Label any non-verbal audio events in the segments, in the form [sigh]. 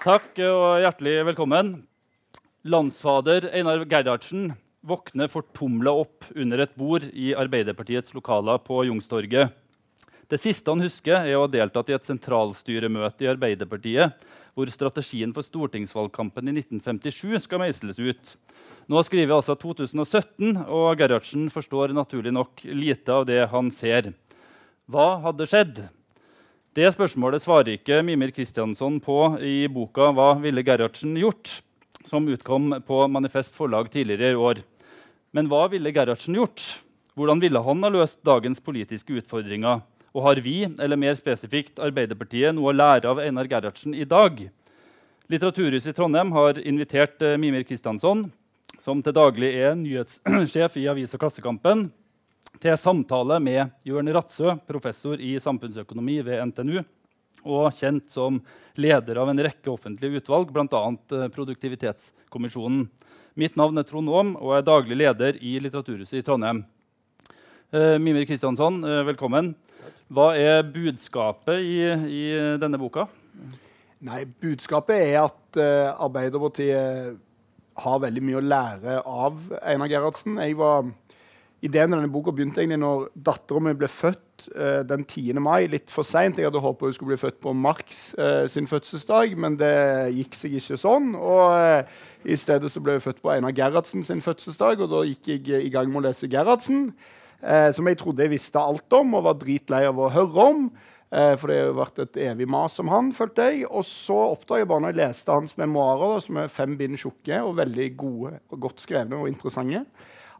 Takk og hjertelig velkommen. Landsfader Einar Gerhardsen våkner fortumla opp under et bord i Arbeiderpartiets lokaler på Jungstorget. Det siste han husker, er å ha deltatt i et sentralstyremøte i Arbeiderpartiet hvor strategien for stortingsvalgkampen i 1957 skal meisles ut. Nå skriver vi altså 2017, og Gerhardsen forstår naturlig nok lite av det han ser. Hva hadde skjedd? Det spørsmålet svarer ikke Mimir Kristiansson på i boka 'Hva ville Gerhardsen gjort?', som utkom på Manifest forlag tidligere i år. Men hva ville Gerhardsen gjort? Hvordan ville han ha løst dagens politiske utfordringer? Og har vi, eller mer spesifikt Arbeiderpartiet, noe å lære av Einar Gerhardsen i dag? Litteraturhuset i Trondheim har invitert eh, Mimir Kristiansson, som til daglig er nyhetssjef i Avis- og Klassekampen, til samtale med Jørn Ratsø, professor i samfunnsøkonomi ved NTNU, og kjent som leder av en rekke offentlige utvalg, bl.a. Eh, Produktivitetskommisjonen. Mitt navn er Trond Aam og er daglig leder i Litteraturhuset i Trondheim. Uh, Mimir Kristiansson, uh, velkommen. Hva er budskapet i, i, denne boka? Nei, Budskapet er at uh, Arbeiderpartiet har veldig mye å lære av Einar Gerhardsen. Jeg var Ideen til denne boka begynte egentlig når dattera mi ble født uh, den 10. mai. Litt for seint. Jeg hadde håpet hun skulle bli født på Marx uh, sin fødselsdag, men det gikk seg ikke sånn. Og uh, I stedet så ble hun født på Einar Gerhardsen sin fødselsdag, og da gikk jeg i gang med å lese Gerhardsen. som jeg trodde jeg visste alt om og var dritlei av å høre om. for det har vært et evig mas om han, følte jeg. Og så oppdaget jeg bare når jeg leste hans memoarer, som er fem bind tjukke og veldig gode og godt skrevne og interessante,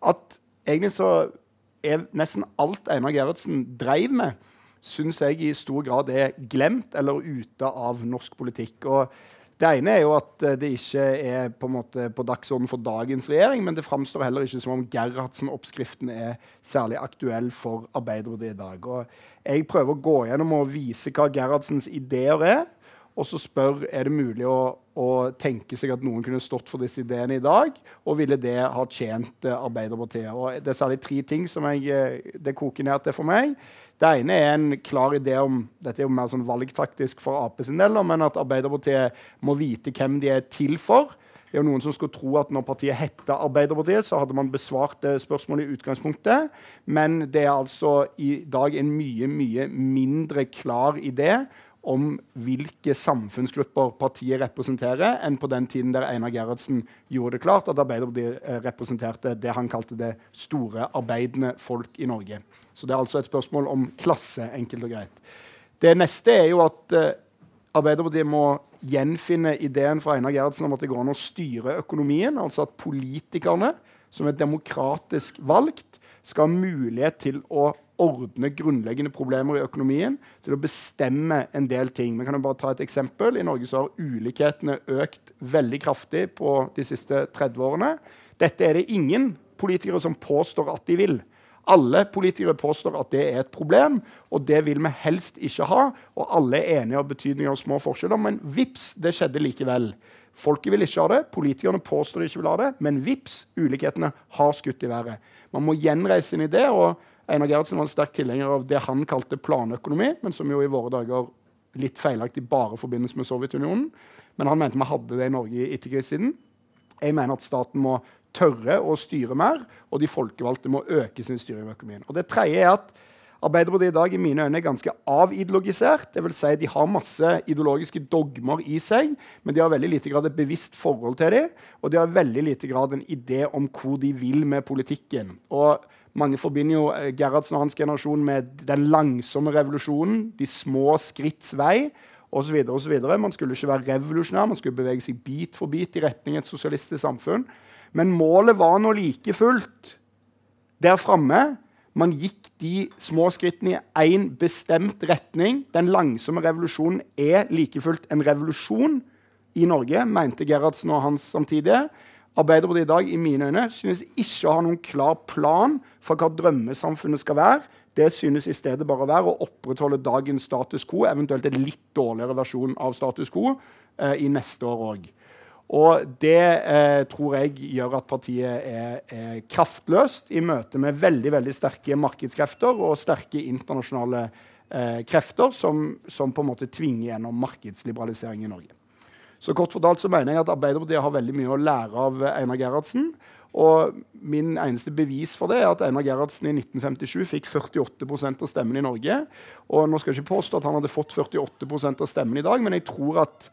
at egentlig så er nesten alt Einar Gerhardsen dreiv med, syns jeg i stor grad er glemt eller ute av norsk politikk. Og det ene er jo at eh, det ikke er på, på dagsorden for dagens regjering, men det framstår heller ikke som om Gerhardsen-oppskriften er særlig aktuell for Arbeiderpartiet i dag. Og jeg prøver å gå gjennom og vise hva Gerhardsens ideer er og så spør er det mulig å, å, tenke seg at noen kunne stått for disse ideene i dag, og ville det ha tjent uh, Arbeiderpartiet. Og det er særlig tre ting som jeg, eh, det koker ned til for meg. Det ene er en klar idé om dette er jo mer sånn valgtaktisk for Ap sin del, men at Arbeiderpartiet må vite hvem de er til for. Det er jo noen som skulle tro at når partiet hette Arbeiderpartiet, så hadde man besvart det spørsmålet i utgangspunktet. Men det er altså i dag en mye, mye mindre klar idé om hvilke samfunnsgrupper partiet representerer, enn på den tiden der Einar Gerhardsen gjorde det klart at Arbeiderpartiet eh, representerte det han kalte det store arbeidende folk i Norge. Så det er altså et spørsmål om klasse, enkelt og greit. Det neste er jo at uh, Arbeiderpartiet må gjenfinne ideen fra Einar Gerhardsen om at det går an å styre økonomien. Altså at politikerne, som er demokratisk valgt, skal ha mulighet til å ordne grunnleggende problemer i økonomien, til å bestemme en del ting. Vi kan jo bare ta et eksempel. I Norge så har ulikhetene økt veldig kraftig på de siste 30 årene. Dette er det ingen politikere som påstår at de vil. Alle politikere påstår at det er et problem, og det vil vi helst ikke ha. Og alle er enige om betydningen av små forskjeller, men vips, det skjedde likevel. Folket vil ikke ha det, politikerne påstår de ikke vil ha det, men vips, ulikhetene har skutt i været. Man må gjenreise en idé. og Einar Gerhardsen var en sterk tilhenger av det han kalte planøkonomi, men som jo i våre dager litt feilaktig bare forbindes med Sovjetunionen. Men han mente vi hadde det i Norge i etterkrigstiden. Jeg mener at staten må tørre å styre mer, og de folkevalgte må øke sin styring av økonomien. Og det tredje er at Arbeiderpartiet i dag i mine øyne er ganske avideologisert. Det vil si De har masse ideologiske dogmer i seg, men de har veldig lite grad et bevisst forhold til dem, og de har veldig lite grad en idé om hvor de vil med politikken. Og mange forbinder jo eh, Gerhardsen og hans generasjon med den langsomme revolusjonen, de små skritts vei osv. Man skulle ikke være revolusjonær, man skulle bevege seg bit for bit i retning et sosialistisk samfunn. Men målet var nå like fullt der framme. Man gikk de små skrittene i én bestemt retning. Den langsomme revolusjonen er like fullt en revolusjon i Norge, mente Gerhardsen og hans samtidige. Arbeiderpartiet i dag i mine øyne, synes ikke å ha noen klar plan for hva drømmesamfunnet skal være. Det synes i stedet bare å være å opprettholde dagens status quo, eventuelt en litt dårligere versjon av status quo eh, i neste år òg. Og det eh, tror jeg gjør at partiet er, er, kraftløst i møte med veldig veldig sterke markedskrefter og sterke internasjonale eh, krefter som, som, på en måte tvinger gjennom markedsliberalisering i Norge. Så kort fortalt så mener jeg at Arbeiderpartiet har veldig mye å lære av Einar Gerhardsen. Og min eneste bevis for det er at Einar Gerhardsen i 1957 fikk 48% av stemmene i Norge. Og nå skal jeg ikke påstå at han hadde fått 48% av stemmene i dag, men jeg tror at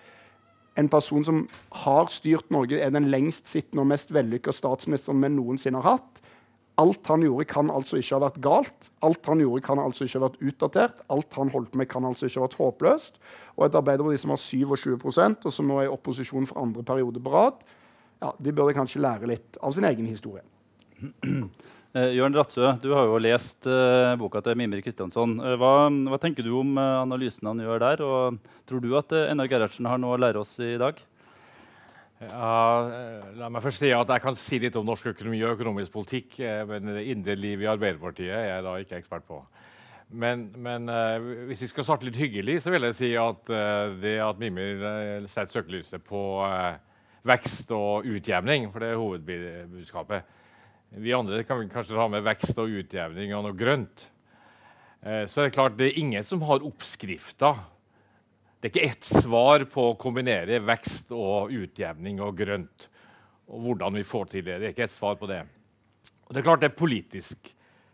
en person som har styrt Norge, er den lengst sittende og mest vellykka statsministeren vi noensinne har hatt. Alt han gjorde, kan altså ikke ha vært galt. Alt han gjorde, kan altså ikke ha vært utdatert. Alt han holdt med, kan altså ikke ha vært håpløst. Og et Arbeiderparti som har 27% og som nå er i opposisjon for andre periode på rad, ja, de burde kanskje lære litt av sin egen historie. [clears throat] Eh, Jørn Ratsø, du har jo lest eh, boka til Mimir Kristiansson. Eh, hva, hva, tenker du om eh, analysen han gjør der? Og tror du at eh, Einar Gerhardsen har noe å lære oss i dag? Ja, eh, la meg først si at Jeg kan si litt om norsk økonomi og økonomisk politikk, eh, men det indre liv i Arbeiderpartiet er jeg da ikke ekspert på. Men, men uh, hvis vi skal starte litt hyggelig, så vil jeg si at det at Mimir setter søkelyset på vekst og utjevning, for det er hovedbudskapet, vi andre kan kanskje ha med vekst og utjevning og noe grønt. Eh, så er det klart det er ingen som har oppskrifta. Det er ikke ett svar på å kombinere vekst og utjevning og grønt. Og hvordan vi får til det. Det er ikke ett svar på det. Og det er klart det er politisk,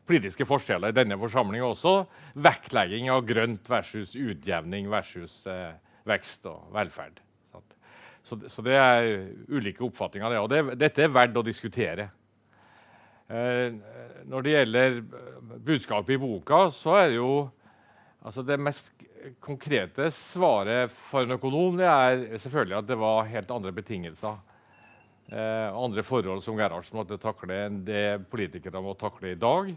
politiske forskjeller i denne forsamlinga også. Vektlegging av grønt versus utjevning versus eh, vekst og velferd. Så, så, det er ulike oppfatninger av det. Og det, dette er verdt å diskutere. Eh, når det gjelder budskapet i boka, så er det jo altså det mest konkrete svaret for en økonom det er selvfølgelig at det var helt andre betingelser. Eh, andre forhold som Gerhardsen måtte takle enn det politikere må takle i dag.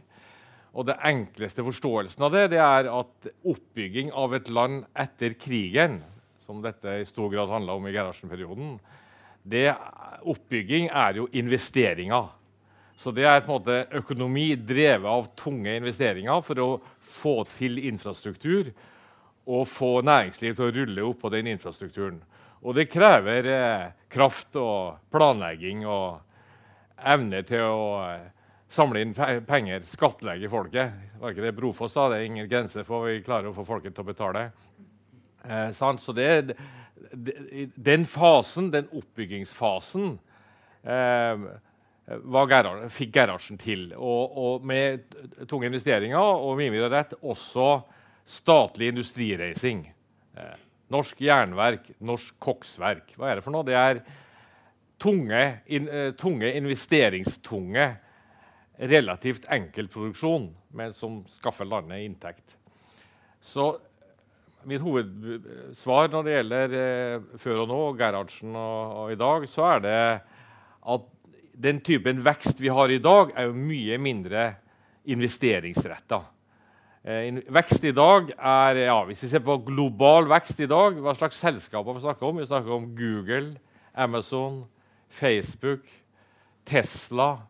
Og det enkleste forståelsen av det, det er at oppbygging av et land etter krigen, som dette i stor grad handla om i Gerhardsen-perioden, det oppbygging er jo investeringer. Så det er på en måte økonomi drevet av tunge investeringer for å få til infrastruktur og få næringsliv til å rulle opp på den infrastrukturen. Og det krever eh, kraft og planlegging og evne til å eh, samle inn penger, skattlegge folket. Var ikke det Brofoss sa? Det er ingen grense for hva vi klarer å få folket til å betale. Eh, så det, den fasen, den oppbyggingsfasen eh, Gerhard, fikk Gerhardsen til. Og, og, med tunge investeringer og mye har rett, også statlig industrireising. Eh, norsk jernverk, norsk koksverk. Hva er det for noe? Det er tunge, in, uh, tunge investeringstunge, relativt enkel produksjon, men som skaffer landet inntekt. Så mitt hovedsvar når det gjelder uh, før og nå, Gerhardsen og, og i dag, så er det at den typen vekst vi har i dag, er jo mye mindre investeringsretta. Eh, vekst i dag er ja, Hvis vi ser på global vekst i dag, hva slags selskaper vi snakker om? Vi snakker om Google, Amazon, Facebook, Tesla,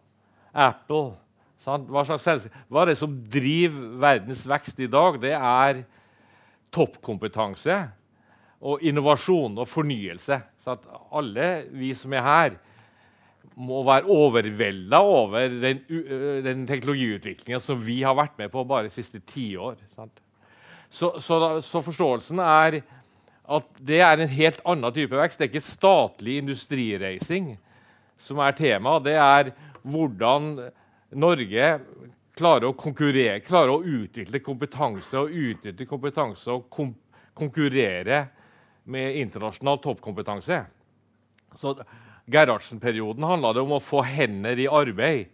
Apple. Hva, hva, er det som driver verdens vekst i dag? Det er toppkompetanse og innovasjon og fornyelse. Så alle vi som er her, må være overvelda over den, den teknologiutviklinga som vi har vært med på bare de siste tiår. Så, så, så forståelsen er at det er en helt annen type vekst. Det er ikke statlig industrireising som er tema. Det er hvordan Norge klarer å konkurrere, klarer å utvikle kompetanse og utnytte kompetanse og kom konkurrere med internasjonal toppkompetanse. Så Gerhardsen-perioden handla det om å få hender i arbeid.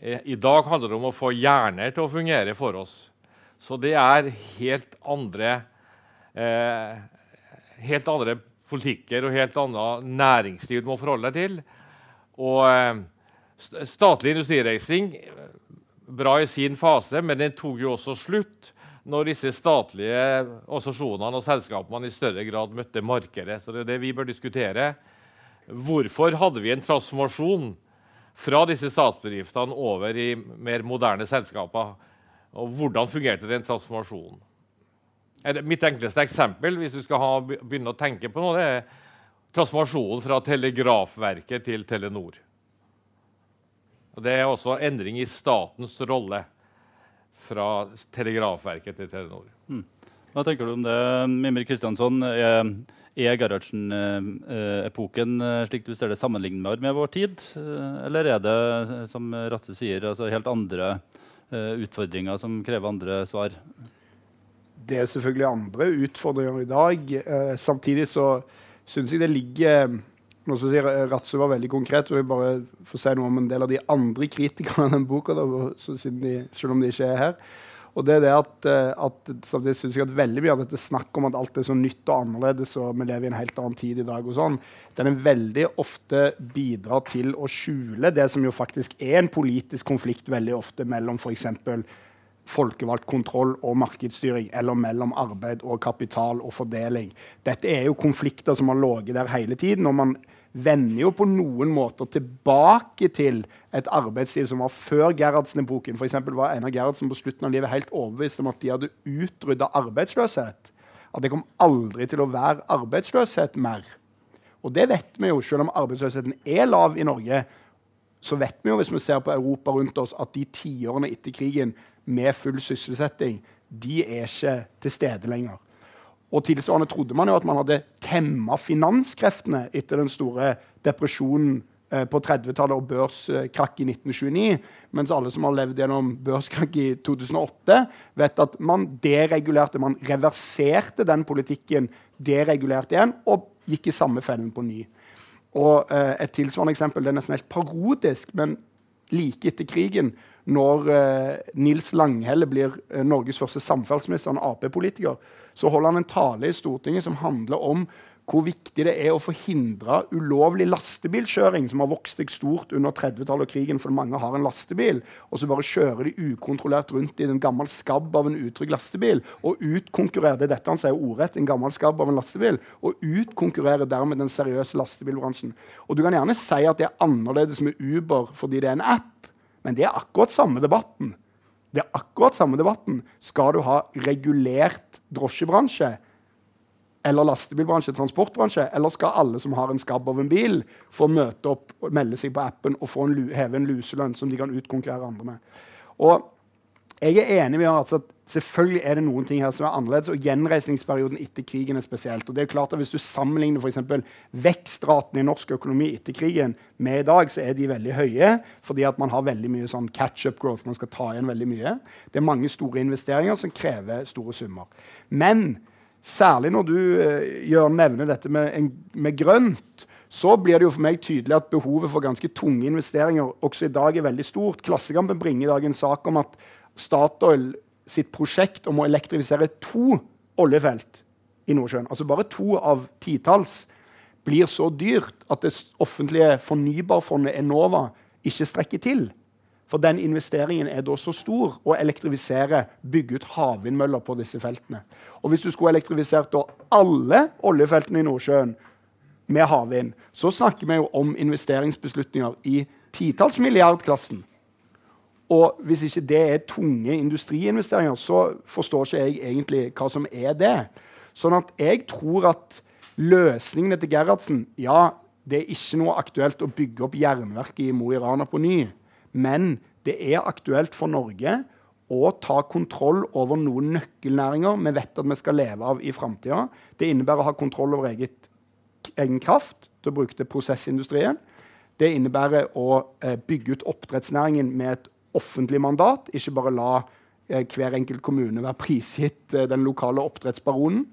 Eh, I dag handler det om å få hjerner til å fungere for oss. Så det er helt andre, eh, helt andre politikker og helt annet næringsliv du må forholde deg til. Og eh, statlig industrireising bra i sin fase, men den tok jo også slutt når disse statlige organisasjonene og selskapene i større grad møtte markedet. Så det er det vi bør diskutere. Hvorfor hadde vi en transformasjon fra disse statsbedriftene over i mer moderne selskaper? Og hvordan fungerte den transformasjonen? Mitt enkleste eksempel hvis du skal ha, begynne å tenke på noe, det er transformasjonen fra Telegrafverket til Telenor. Og det er også endring i statens rolle fra Telegrafverket til Telenor. Mm. Hva tenker du om det, Mimir Kristiansson? Er, er Gerhardsen-epoken eh, slik du ser det sammenlignbar med vår tid? Eh, eller er det, som Ratse sier, altså helt andre utfordringer som krever andre svar? Det er selvfølgelig andre utfordringer i dag. Samtidig så syns jeg det ligger nå som sier Ratse var veldig konkret, og jeg bare får si noe om en del av de andre kritikerne av den boka, da, selv om de ikke er her. Og det er det at, eh, at samtidig synes jeg at veldig mye av dette snakk om at alt er så nytt og annerledes, og vi lever i en helt annen tid i dag, og sånn, den er veldig ofte bidrar til å skjule det som jo faktisk er en politisk konflikt veldig ofte mellom f.eks. folkevalgt kontroll og markedsstyring, eller mellom arbeid og kapital og fordeling. Dette er jo konflikter som har ligget der hele tiden. og man vender jo på noen måter tilbake til et arbeidsliv som var før Gerhardsen-epoken. For var Einar Gerhardsen på slutten av livet helt overbevist om at de hadde utrydda arbeidsløshet. At det kom aldri til å være arbeidsløshet mer. Og det vet vi jo, selv om arbeidsløsheten er lav i Norge. Så vet vi jo, hvis vi ser på Europa rundt oss, at de tiårene etter krigen med full sysselsetting, de er ikke til stede lenger. Og tilsvarende trodde man jo at man hadde temma finanskreftene etter den store depresjonen eh, på 30-tallet og børskrakk i 1929. Mens alle som har levd gjennom børskrakk i 2008, vet at man deregulerte, man reverserte den politikken, deregulerte igjen og gikk i samme fellen på ny. Og eh, Et tilsvarende eksempel det er nesten helt parodisk, men like etter krigen, når eh, Nils Langhelle blir eh, Norges første samferdselsminister, en Ap-politiker, så holder han en tale i Stortinget som handler om hvor viktig det er å forhindre ulovlig lastebilkjøring, som har vokst seg stort under 30-tallet og krigen, for mange har en lastebil, og så bare kjører de ukontrollert rundt i en gammel skabb av en utrygg lastebil, og utkonkurrerer det er dette han sier ordrett, en gammel skabb av en lastebil, og utkonkurrerer dermed den seriøse lastebilbransjen. Og Du kan gjerne si at det er annerledes med Uber fordi det er en app, men det er akkurat samme debatten. Det er akkurat samme debatten. Skal du ha regulert drosjebransje eller lastebilbransje, transportbransje, eller skal alle som har en skabb av en bil, få møte opp melde seg på appen og en, heve en luselønn som de kan utkonkurrere andre med? Og jeg er enig med altså at Selvfølgelig er det noen ting her som er annerledes, og gjenreisningsperioden etter krigen er spesielt. Og det er klart at Hvis du sammenligner for vekstraten i norsk økonomi etter krigen med i dag, så er de veldig høye, fordi at man har veldig mye sånn catch-up growth. Man skal ta igjen veldig mye. Det er mange store investeringer som krever store summer. Men særlig når du gjør, nevner dette med, en, med grønt, så blir det jo for meg tydelig at behovet for ganske tunge investeringer også i dag er veldig stort. Klassekampen bringer i dag en sak om at Statoil sitt prosjekt om å elektrifisere to oljefelt i Nordsjøen, altså bare to av titalls, blir så dyrt at det offentlige fornybarfondet Enova ikke strekker til. For den investeringen er da så stor å elektrifisere, bygge ut havvindmøller på disse feltene. Og hvis du skulle elektrifisert alle oljefeltene i Nordsjøen med havvind, så snakker vi jo om investeringsbeslutninger i titalls milliardklassen. Og hvis ikke det er tunge industriinvesteringer, så forstår ikke jeg egentlig hva som er det. Sånn at jeg tror at løsningene til Gerhardsen Ja, det er ikke noe aktuelt å bygge opp jernverket i Mo i Rana på ny. Men det er aktuelt for Norge å ta kontroll over noen nøkkelnæringer vi vet at vi skal leve av i framtida. Det innebærer å ha kontroll over eget, egen kraft til å bruke til prosessindustrien. Det innebærer å eh, bygge ut oppdrettsnæringen med et offentlig mandat, ikke bare la eh, hver enkelt kommune være prisgitt eh, den lokale oppdrettsbaronen.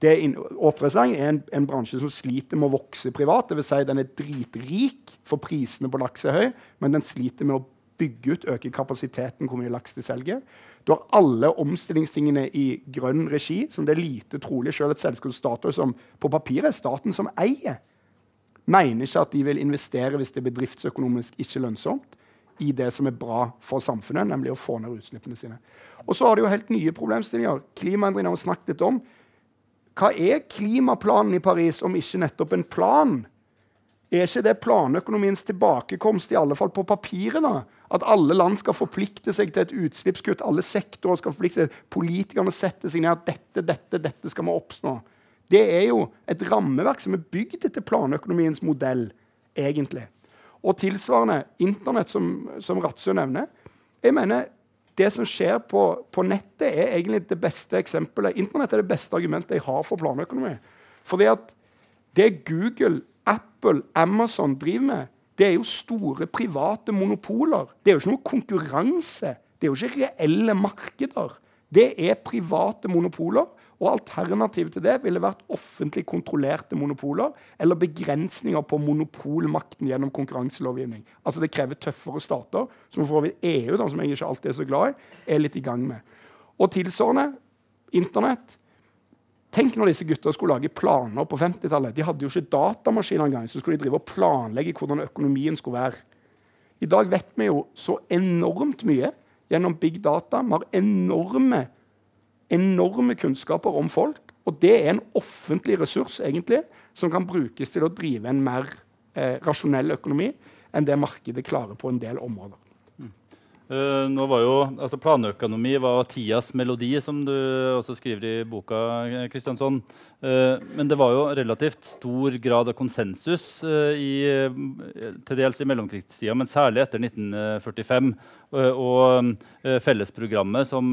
Oppdrettsnæringen er en, en, bransje som sliter med å vokse privat. Dvs. Si den er dritrik, for prisene på laks er høy, men den sliter med å bygge ut, øke kapasiteten, hvor mye laks de selger. Du har alle omstillingstingene i grønn regi, som det er lite trolig selv et selskap Statoil som på papiret er staten som eier, mener ikke at de vil investere hvis det er bedriftsøkonomisk ikke lønnsomt i det som er bra for samfunnet, nemlig å få ned utslippene sine. Og så har de jo helt nye problemstillinger. Klimaendringer har vi snakket litt om. Hva er klimaplanen i Paris om ikke nettopp en plan? Er ikke det planøkonomiens tilbakekomst, i alle fall på papiret? da? At alle land skal forplikte seg til et utslippskutt. Alle sektorer skal forplikte seg. Politikerne setter seg ned at dette, dette, dette skal vi oppnå. Det er jo et rammeverk som er bygd etter planøkonomiens modell, egentlig. Og tilsvarende Internett, som, som Ratsø nevner. Jeg mener, det som skjer på, på, nettet, er egentlig det beste eksempelet. Internett er det beste argumentet jeg har for planøkonomi. Fordi at det Google, Apple, Amazon driver med, det er jo store private monopoler. Det er jo ikke noe konkurranse. Det er jo ikke reelle markeder. Det er private monopoler. Og Alternativet til det ville vært offentlig kontrollerte monopoler eller begrensninger på monopolmakten gjennom konkurranselovgivning. Altså Det krever tøffere stater, som for EU, da, som jeg ikke alltid er så glad i, er litt i gang med. Og tilsvarende Internett. Tenk når disse gutta skulle lage planer på 50-tallet. De hadde jo ikke datamaskiner engang. Så skulle de drive og planlegge hvordan økonomien skulle være. I dag vet vi jo så enormt mye gjennom big data. Vi har enorme enorme kunnskaper om folk. Og det er en offentlig ressurs egentlig, som kan brukes til å drive en mer eh, rasjonell økonomi enn det markedet klarer på en del områder. Uh, var jo, altså Planøkonomi var tidas melodi, som du også skriver i boka. Kristiansson. Uh, men det var jo relativt stor grad av konsensus uh, i, til dels i mellomkrigstida, men særlig etter 1945. og fellesprogrammet som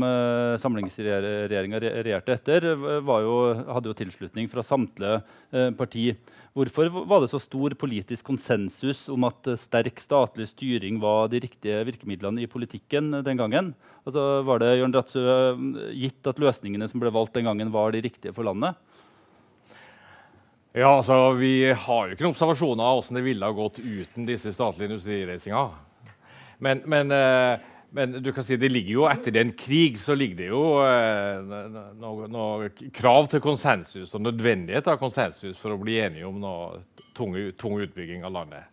samlingsregjeringa regjerte etter, jo, hadde jo tilslutning fra samtlige partier. Hvorfor var det så stor politisk konsensus om at sterk statlig styring var de riktige virkemidlene i politikken den gangen? Altså, var det Jørn Dratsø, gitt at løsningene som ble valgt den gangen, var de riktige for landet? Ja, altså, Vi har jo ikke noen observasjoner av hvordan det ville ha gått uten disse statlige industrireisinga. Men, men eh, men du kan si det ligger jo etter en krig så ligger det jo eh, noe, noe, krav til konsensus og nødvendighet av konsensus for å bli enige om noe tung, tung utbygging av landet.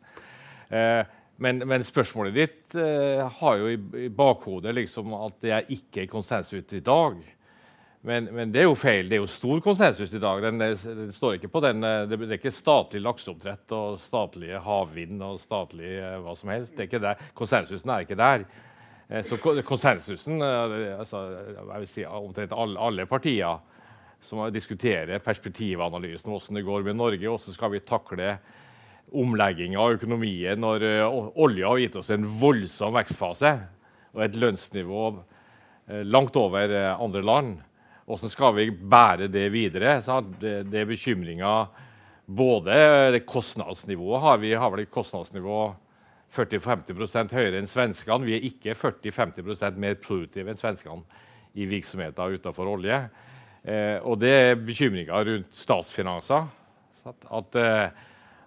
Eh, men, men, spørsmålet ditt eh, har jo i, i, bakhodet liksom at det er ikke konsensus i dag. Men, men, det er jo feil. Det er jo stor konsensus i dag. Den, den står ikke på den, eh, det er ikke statlig lakseoppdrett og statlige havvind og statlig eh, hva som helst. Det er ikke der. Konsensusen er ikke der. Eh, så konsensusen eh, altså, jeg vil si Omtrent alle, alle partier som diskuterer perspektivanalysen, hvordan det går med Norge, hvordan skal vi takle omlegging av økonomien når olja har gitt oss en voldsom vekstfase og et lønnsnivå langt over andre land. Hvordan skal vi bære det videre? Det, det, er bekymringer både det kostnadsnivået har vi har vel et kostnadsnivå 40-50% høyere enn svenskene. Vi er ikke 40-50% mer produktive enn svenskene i virksomheter utenfor olje. Eh, og det er bekymringer rundt statsfinanser. At, eh,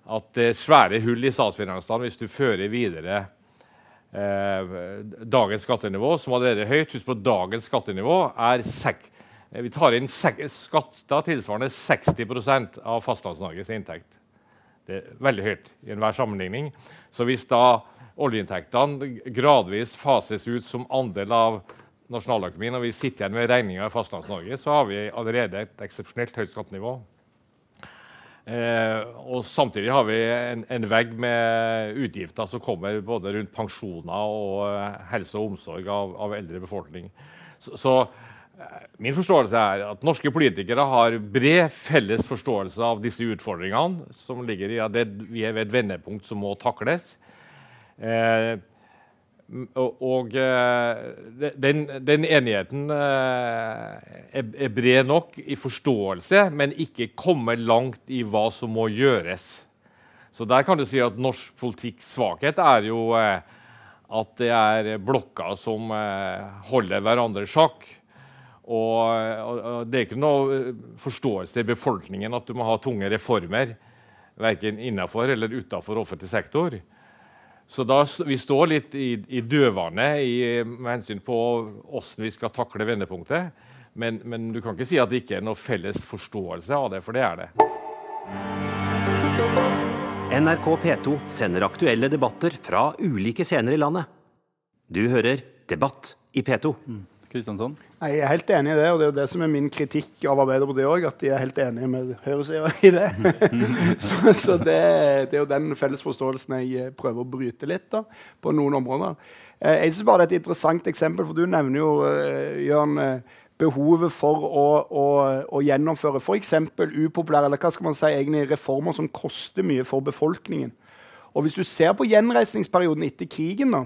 at, det er svære hull i statsfinansene hvis du fører videre eh, dagens skattenivå, som allerede er høyt. Husk på dagens skattenivå er sek eh, vi tar inn skatter tilsvarende 60 av Fastlands-Norges inntekt. Det er veldig høyt i enhver sammenligning. Så hvis da oljeinntektene gradvis fases ut som andel av nasjonaløkonomien, og vi sitter igjen med regninga i Fastlands-Norge, så har vi allerede et eksepsjonelt høyt skattenivå. Eh, og samtidig har vi en, en, vegg med utgifter som kommer både rundt pensjoner og uh, helse og omsorg av, av eldre befolkning. Så, så min forståelse er at norske politikere har bred felles forståelse av disse utfordringene som ligger i at det, vi er ved et vendepunkt som må takles. Eh, og, eh, den, den, enigheten eh, er, er, bred nok i forståelse, men ikke kommer langt i hva som må gjøres. Så der kan du si at norsk politikks svakhet er jo eh, at det er blokker som holder hverandre sjakk. Og, og, og, det er ikke noe forståelse i befolkningen at du må ha tunge reformer, verken innenfor eller utenfor offentlig sektor. Så da, vi står litt i, i dødvannet med hensyn på hvordan vi skal takle vendepunktet. Men, men, du kan ikke si at det ikke er noe felles forståelse av det, for det er det. NRK P2 sender aktuelle debatter fra ulike scener i landet. Du hører Debatt i P2. Mm. Nei, Jeg er helt enig i det, og det er jo det som er min kritikk av Arbeiderpartiet òg, at de er helt enige med høyresida i det. [laughs] så, så det, det, er jo den felles forståelsen jeg eh, prøver å bryte litt da, på noen områder. Eh, jeg synes bare det er et interessant eksempel, for du nevner jo, uh, Jørn, behovet for å, å, å gjennomføre f.eks. upopulære eller hva skal man si, egentlig reformer som koster mye for befolkningen. Og Hvis du ser på gjenreisningsperioden etter krigen, da,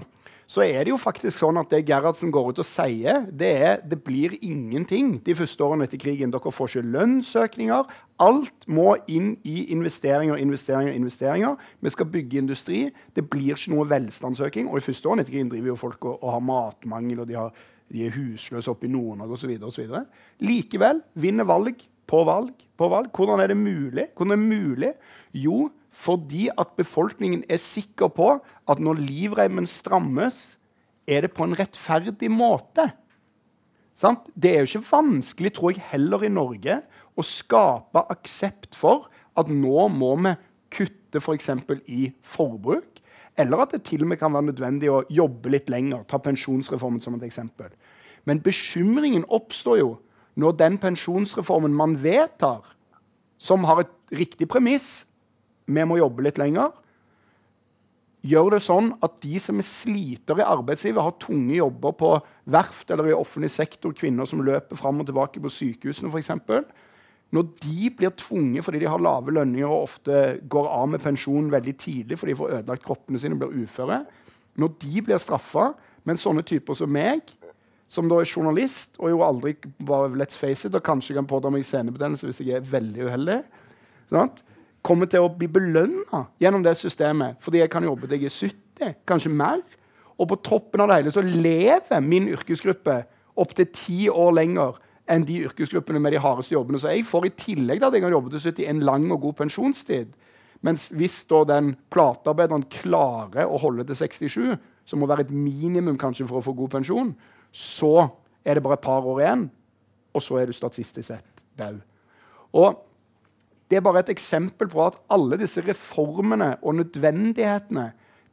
så er det jo faktisk sånn at det Gerhardsen går ut og sier, det er det blir ingenting de første årene etter krigen. Dere får ikke lønnsøkninger. Alt må inn i investeringer, investeringer, investeringer. Vi skal bygge industri. Det blir ikke noe velstandsøking. Og i første årene etter krigen driver jo folk og, og har matmangel, og de, har, de er husløse oppe i Nord-Norge osv. Likevel vinner valg på valg på valg. Hvordan er det mulig? Hvordan er det mulig? Jo, fordi at befolkningen er sikker på at når livreimen strammes, er det på en rettferdig måte. Sant? Det er jo ikke vanskelig, tror jeg, heller i Norge å skape aksept for at nå må vi kutte f.eks. For i forbruk. Eller at det til og med kan være nødvendig å jobbe litt lenger. Ta pensjonsreformen som et eksempel. Men bekymringen oppstår jo når den pensjonsreformen man vedtar, som har et riktig premiss, vi må jobbe litt lenger. Gjør det sånn at de som er sliter i arbeidslivet, har tunge jobber på verft eller i offentlig sektor, kvinner som løper fram og tilbake på sykehusene f.eks., når de blir tvunget fordi de har lave lønninger og ofte går av med pensjon veldig tidlig fordi de får ødelagt kroppene sine og blir uføre, når de blir straffa, men sånne typer som meg, som da er journalist og jo aldri bare let's face it, og kanskje kan pådra meg senebetennelse hvis jeg er veldig uheldig sant? Kommer til å bli belønna gjennom det systemet fordi jeg kan jobbe til jeg er 70, kanskje mer. Og på toppen av det hele så lever min yrkesgruppe opptil ti år lenger enn de yrkesgruppene med de hardeste jobbene. Så jeg får i tillegg til at jeg kan jobbe til 70, en lang og god pensjonstid. Mens hvis da den platearbeideren klarer å holde til 67, som må være et minimum kanskje for å få god pensjon, så er det bare et par år igjen, og så er du statistisk sett død. Og det er bare et eksempel på at alle disse reformene og nødvendighetene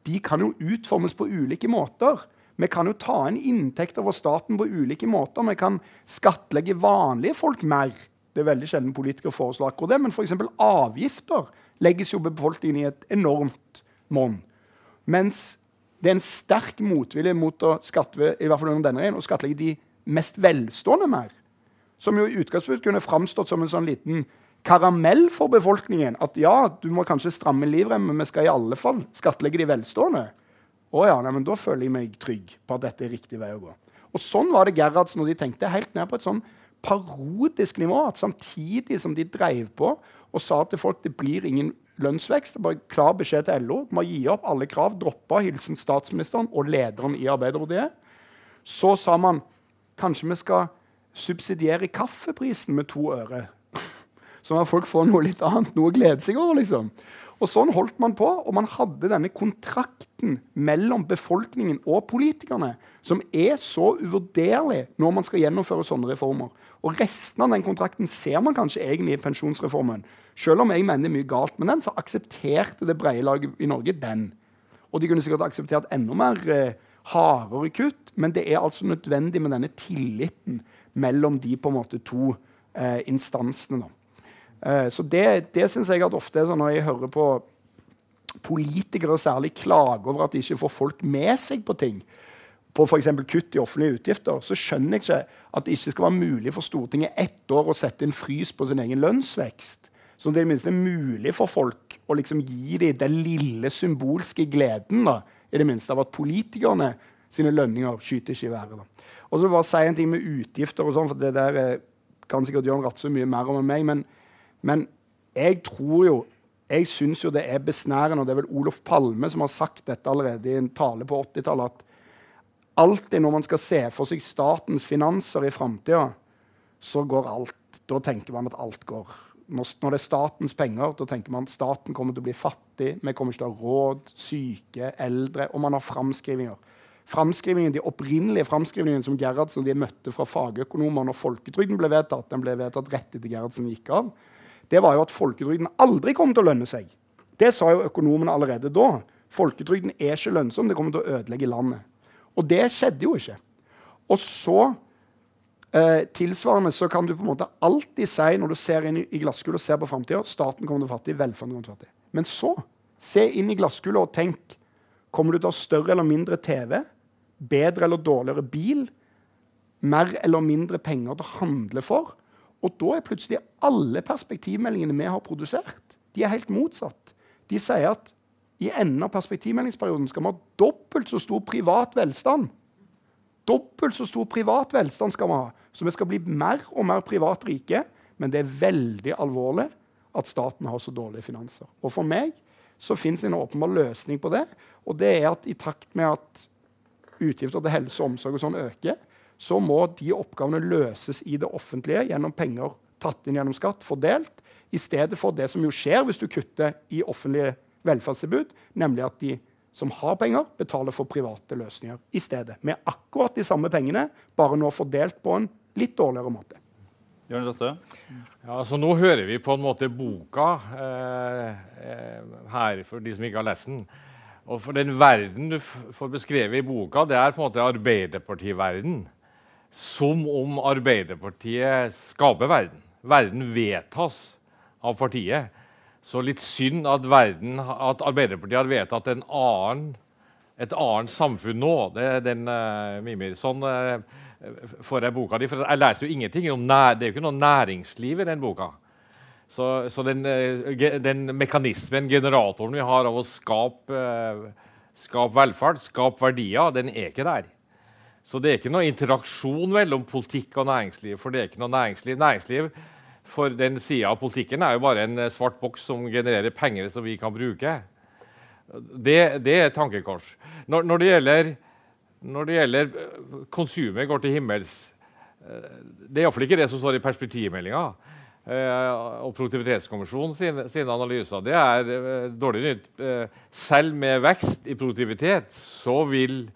de kan jo utformes på ulike måter. Vi kan jo ta inn inntekter over staten på ulike måter. Vi kan skattlegge vanlige folk mer. Det er veldig sjelden politikere foreslår akkurat det, men f.eks. avgifter legges jo befolkningen i et enormt monn. Mens det er en sterk motvilje mot å skatte, i hvert fall under denne regjeringen, å skattlegge de mest velstående mer. Som jo i utgangspunktet kunne framstått som en sånn liten karamell for befolkningen. At ja, du må kanskje stramme livremmen, men vi skal i alle fall skattlegge de velstående. Å ja, nei, men Da føler jeg meg trygg på at dette er riktig vei å gå. Og Sånn var det Gerhardsen og de tenkte helt ned på et sånn parodisk nivå. at Samtidig som de dreiv på og sa til folk det blir ingen lønnsvekst, bare klar beskjed til LO må gi opp alle krav, droppe hilsen statsministeren og lederen i Arbeiderpartiet, så sa man kanskje vi skal subsidiere kaffeprisen med to øre Sånn at folk får noe litt annet, noe å glede seg over. liksom. Og Sånn holdt man på, og man hadde denne kontrakten mellom befolkningen og politikerne, som er så uvurderlig når man skal gjennomføre sånne reformer. Og Resten av den kontrakten ser man kanskje egentlig i pensjonsreformen. Selv om jeg mener det er mye galt med den, så aksepterte det brede laget i Norge den. Og de kunne sikkert akseptert enda mer eh, hardere kutt, men det er altså nødvendig med denne tilliten mellom de på en måte to eh, instansene. Da. Uh, så Det, det syns jeg at ofte er sånn når jeg hører på politikere særlig klage over at de ikke får folk med seg på ting, på f.eks. kutt i offentlige utgifter, så skjønner jeg ikke at det ikke skal være mulig for Stortinget ett år å sette en frys på sin egen lønnsvekst. Så det er minste mulig for folk å liksom gi dem den lille symbolske gleden da, i det minste av at politikerne sine lønninger skyter ikke i været. Da. Og så bare si en ting med utgifter og sånn, for det der kan sikkert Jørn Rattsø mye mer om enn meg. men men jeg tror jo jeg syns jo det er besnærende, og det er vel Olof Palme som har sagt dette allerede i en tale på 80-tallet, at alltid når man skal se for seg statens finanser i framtida, så går alt Da tenker man at alt går. Når, det er statens penger, da tenker man at staten kommer til å bli fattig, vi kommer ikke til å ha råd, syke, eldre, og man har framskrivinger. Framskrivingen, De opprinnelige framskrivningene som Gerhardsen de møtte fra fagøkonomer når folketrygden ble vedtatt, den ble vedtatt rett etter Gerhardsen gikk av, det var jo at folketrygden aldri kom til å lønne seg. Det sa jo økonomene allerede da. Folketrygden er ikke lønnsom, det kommer til å ødelegge landet. Og det skjedde jo ikke. Og så eh, tilsvarende så kan du på en måte alltid si når du ser inn i, i og ser på framtida, staten kommer til å fattig, velferden kommer til å fattig. Men så, se inn i glasskula og tenk. Kommer du til å ha større eller mindre TV? Bedre eller dårligere bil? Mer eller mindre penger til å handle for? Og da er plutselig alle perspektivmeldingene vi har produsert, de er helt motsatt. De sier at i enden av perspektivmeldingsperioden skal vi ha dobbelt så stor privat velstand. Dobbelt så stor privat velstand skal vi ha. Så vi skal bli mer og mer privat rike. Men det er veldig alvorlig at staten har så dårlige finanser. Og for meg så fins en åpenbar løsning på det. Og det er at i takt med at utgifter til helse og omsorg og sånn øker, så må de oppgavene løses i det offentlige gjennom penger tatt inn gjennom skatt, fordelt, i stedet for det som jo skjer hvis du kutter i offentlige velferdstilbud, nemlig at de som har penger, betaler for private løsninger i stedet. Med akkurat de samme pengene, bare nå fordelt på en litt dårligere måte. Jørn Dette? Ja, altså Nå hører vi på en måte boka eh, eh, her, for de som ikke har lest den. Og for den verden du får beskrevet i boka, det er på en måte Arbeiderpartiverden. Som om Arbeiderpartiet skaper verden. Verden vedtas av partiet. Så litt synd at, verden, at Arbeiderpartiet har vedtatt en annen, et annet samfunn nå. Det er den uh, Mimir. Sånn uh, får jeg boka di. For jeg leser jo ingenting om nær, Det er jo ikke noe næringsliv i den boka. Så, så den, uh, den, mekanismen, generatoren vi har av å skape, skape velferd, skape verdier, den er ikke der. Så det er ikke noe interaksjon mellom politikk og næringsliv. For det er ikke noe næringsliv. Næringsliv for den sida av politikken er jo bare en eh, svart boks som genererer penger som vi kan bruke. Det, det er tankekors. Når, når, det gjelder, når det gjelder eh, konsumet går til himmels eh, Det er iallfall ikke det som står i perspektivmeldinga og Produktivitetskommisjonen sine, sine, analyser. Det er dårlig nytt. selv med vekst i produktivitet så vil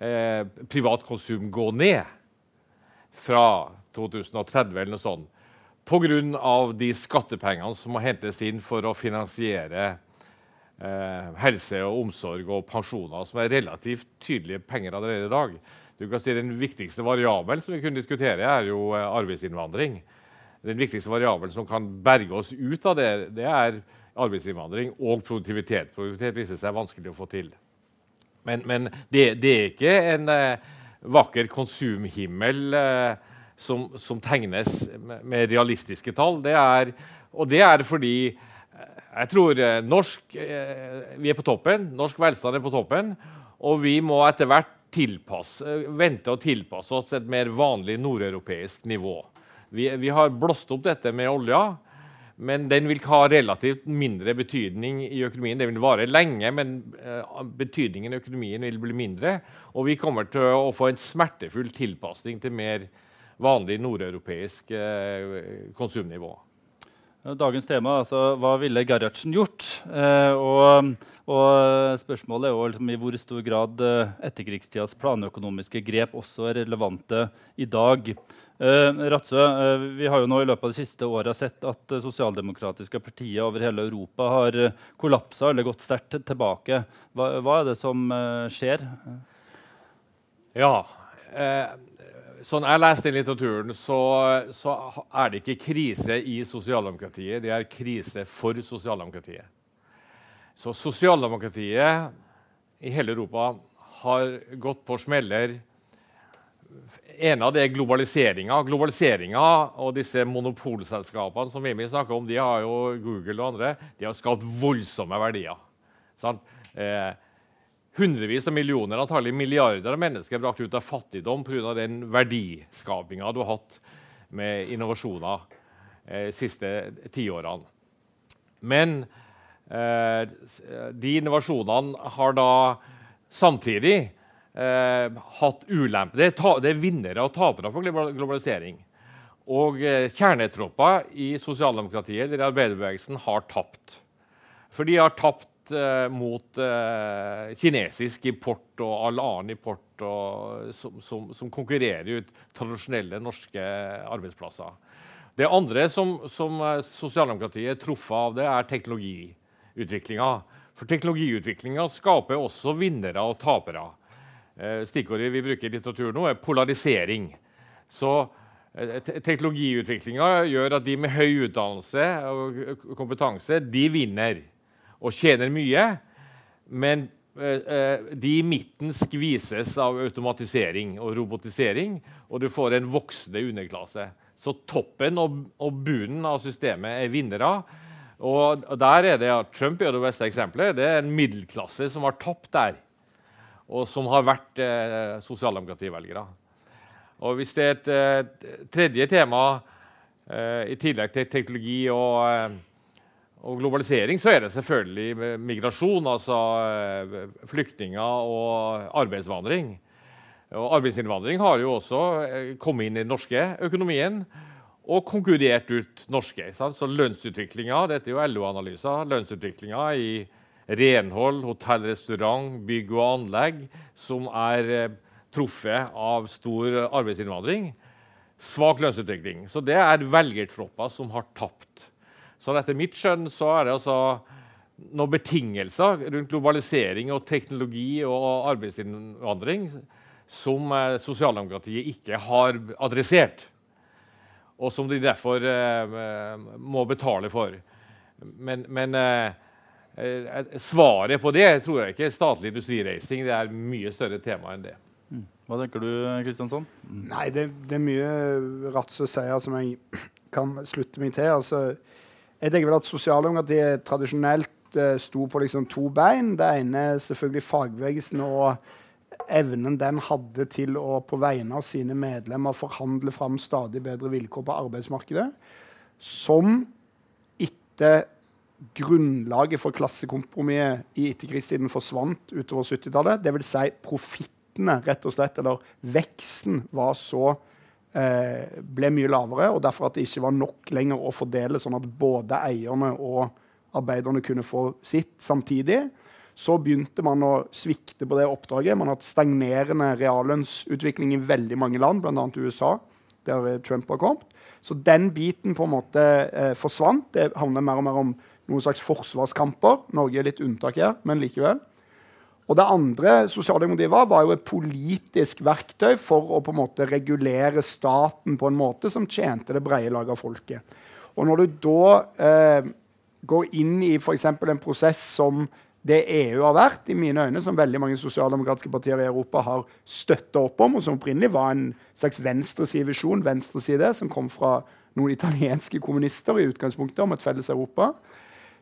eh, privat konsum gå ned fra 2030 eller noe sånt pga. de skattepengene som må hentes inn for å finansiere eh, helse og omsorg og pensjoner, som er relativt tydelige penger allerede i dag. Du kan si Den viktigste variabelen som vi kunne diskutere, er jo eh, arbeidsinnvandring. Den viktigste variabelen som kan berge oss ut av det, det er arbeidsinnvandring og produktivitet. Produktivitet viser seg vanskelig å få til. Men, men det, det, er ikke en eh, vakker konsumhimmel. Eh, som, som tegnes med, realistiske tall. Det er, og det er fordi eh, jeg tror norsk Vi er på toppen. Norsk velstand er på toppen. Og vi må etter hvert tilpasse, vente og tilpasse oss et mer vanlig nordeuropeisk nivå. Vi, vi, har blåst opp dette med olja, men den vil ha relativt mindre betydning i økonomien. Det vil vare lenge, men betydningen i økonomien vil bli mindre. Og vi kommer til å få en smertefull tilpasning til mer vanlig nordeuropeisk eh, konsumnivå. Dagens tema altså hva ville Gerhardsen gjort? Eh, og, og, spørsmålet er liksom, i hvor stor grad eh, etterkrigstidas planøkonomiske grep også er relevante i dag. Eh, Ratsø, eh, vi har jo nå i løpet av de siste åra sett at eh, sosialdemokratiske partier over hele Europa har eh, kollapsa eller gått sterkt tilbake. Hva, hva, er det som skjer? Ja, sånn jeg leste i litteraturen, så, så, er det ikke krise i sosialdemokratiet. Det er krise for sosialdemokratiet. Så sosialdemokratiet i hele Europa har gått på smeller. En av det er globaliseringa. Globaliseringa og disse monopolselskapene som Mimi snakker om, de har jo Google og andre, de har skapt voldsomme verdier. Sant? Eh, hundrevis av millioner, antagelig milliarder av mennesker er brakt ut av fattigdom pga. den verdiskapinga du har hatt med innovasjoner eh, de siste tiårene. Men eh, de innovasjonene har da samtidig eh, hatt ulemper. Det, det, er vinnere og tapere på globalisering. Og eh, kjernetropper i sosialdemokratiet, eller arbeiderbevegelsen, har tapt. For de har tapt eh, mot eh, kinesisk import og all annen import og, som, som, som, konkurrerer ut tradisjonelle norske arbeidsplasser. Det andre som, som uh, sosialdemokratiet er truffet av, det er teknologiutviklinga. For teknologiutviklinga skaper også vinnere og tapere. Stikkordet vi bruker i litteratur nå, er polarisering. Så Teknologiutviklinga gjør at de med høy utdannelse og kompetanse de vinner og tjener mye. Men eh, eh, de i midten skvises av automatisering og robotisering, og du får en voksende underklasse. Så toppen og, og bunnen av systemet er vinnere. Og der er det, ja, Trump er det beste eksempelet. Det er en middelklasse som har tapt der, og som har vært eh, sosialdemokrativelgere. Og Hvis det er et eh, tredje tema eh, i tillegg til teknologi og, eh, og, globalisering, så er det selvfølgelig migrasjon, altså eh, flyktninger og arbeidsvandring. Og arbeidsinnvandring har jo også eh, kommet inn i den norske økonomien og konkurrert ut norske. Sant? Så lønnsutviklinga Dette er jo LO-analyser. Lønnsutviklinga i renhold, hotell, restaurant, bygg og anlegg, som er eh, truffet av stor arbeidsinnvandring. Svak lønnsutvikling. Så det er velgertropper som har tapt. Så etter mitt skjønn så er det altså noen betingelser rundt globalisering og teknologi og arbeidsinnvandring som eh, sosialdemokratiet ikke har adressert og som de derfor eh, må betale for. Men, men svaret på det tror jeg ikke er statlig industrireising. Det er mye større tema enn det. Mm. Hva tenker du, Kristiansson? Nei, det, det, er mye Ratse sier som jeg kan slutte meg til. Altså, jeg tenker vel at Sosialdemokratiet tradisjonelt uh, sto på liksom to bein. Det ene er selvfølgelig fagbevegelsen og evnen den hadde til å på vegne av sine medlemmer forhandle fram stadig bedre vilkår på arbeidsmarkedet, som etter grunnlaget for klassekompromisset i etterkrigstiden forsvant utover 70-tallet. Dvs. Si profittene, rett og slett, eller veksten, var så eh, ble mye lavere, og derfor at det ikke var nok lenger å fordele, sånn at både eierne og arbeiderne kunne få sitt samtidig. Så begynte man å svikte på det oppdraget. Man har hatt stagnerende reallønnsutvikling i veldig mange land, bl.a. USA, der Trump har kommet. Så den biten på en måte eh, forsvant. Det handler mer og mer om noen slags forsvarskamper. Norge er litt unntak her, men likevel. Og det andre sosialdemokratiet var, var jo et politisk verktøy for å på en måte regulere staten på en måte som tjente det brede laget av folket. Og når du da eh, går inn i f.eks. en prosess som det EU har vært, i mine øyne, som veldig mange sosialdemokratiske partier i Europa har støtta opp om, og som opprinnelig var en slags venstresidevisjon, venstreside, som kom fra noen italienske kommunister i utgangspunktet om et felles Europa,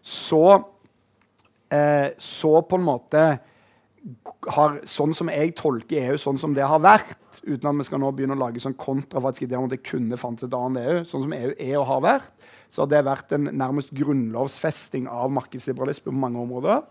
så, eh, så på en måte har, Sånn som jeg tolker EU, sånn som det har vært, uten at vi skal nå begynne å lage sånn ideer om at det kunne fantes et annet EU, sånn som EU er og har vært, så har det vært en nærmest grunnlovsfesting av markedsliberalisme på mange områder.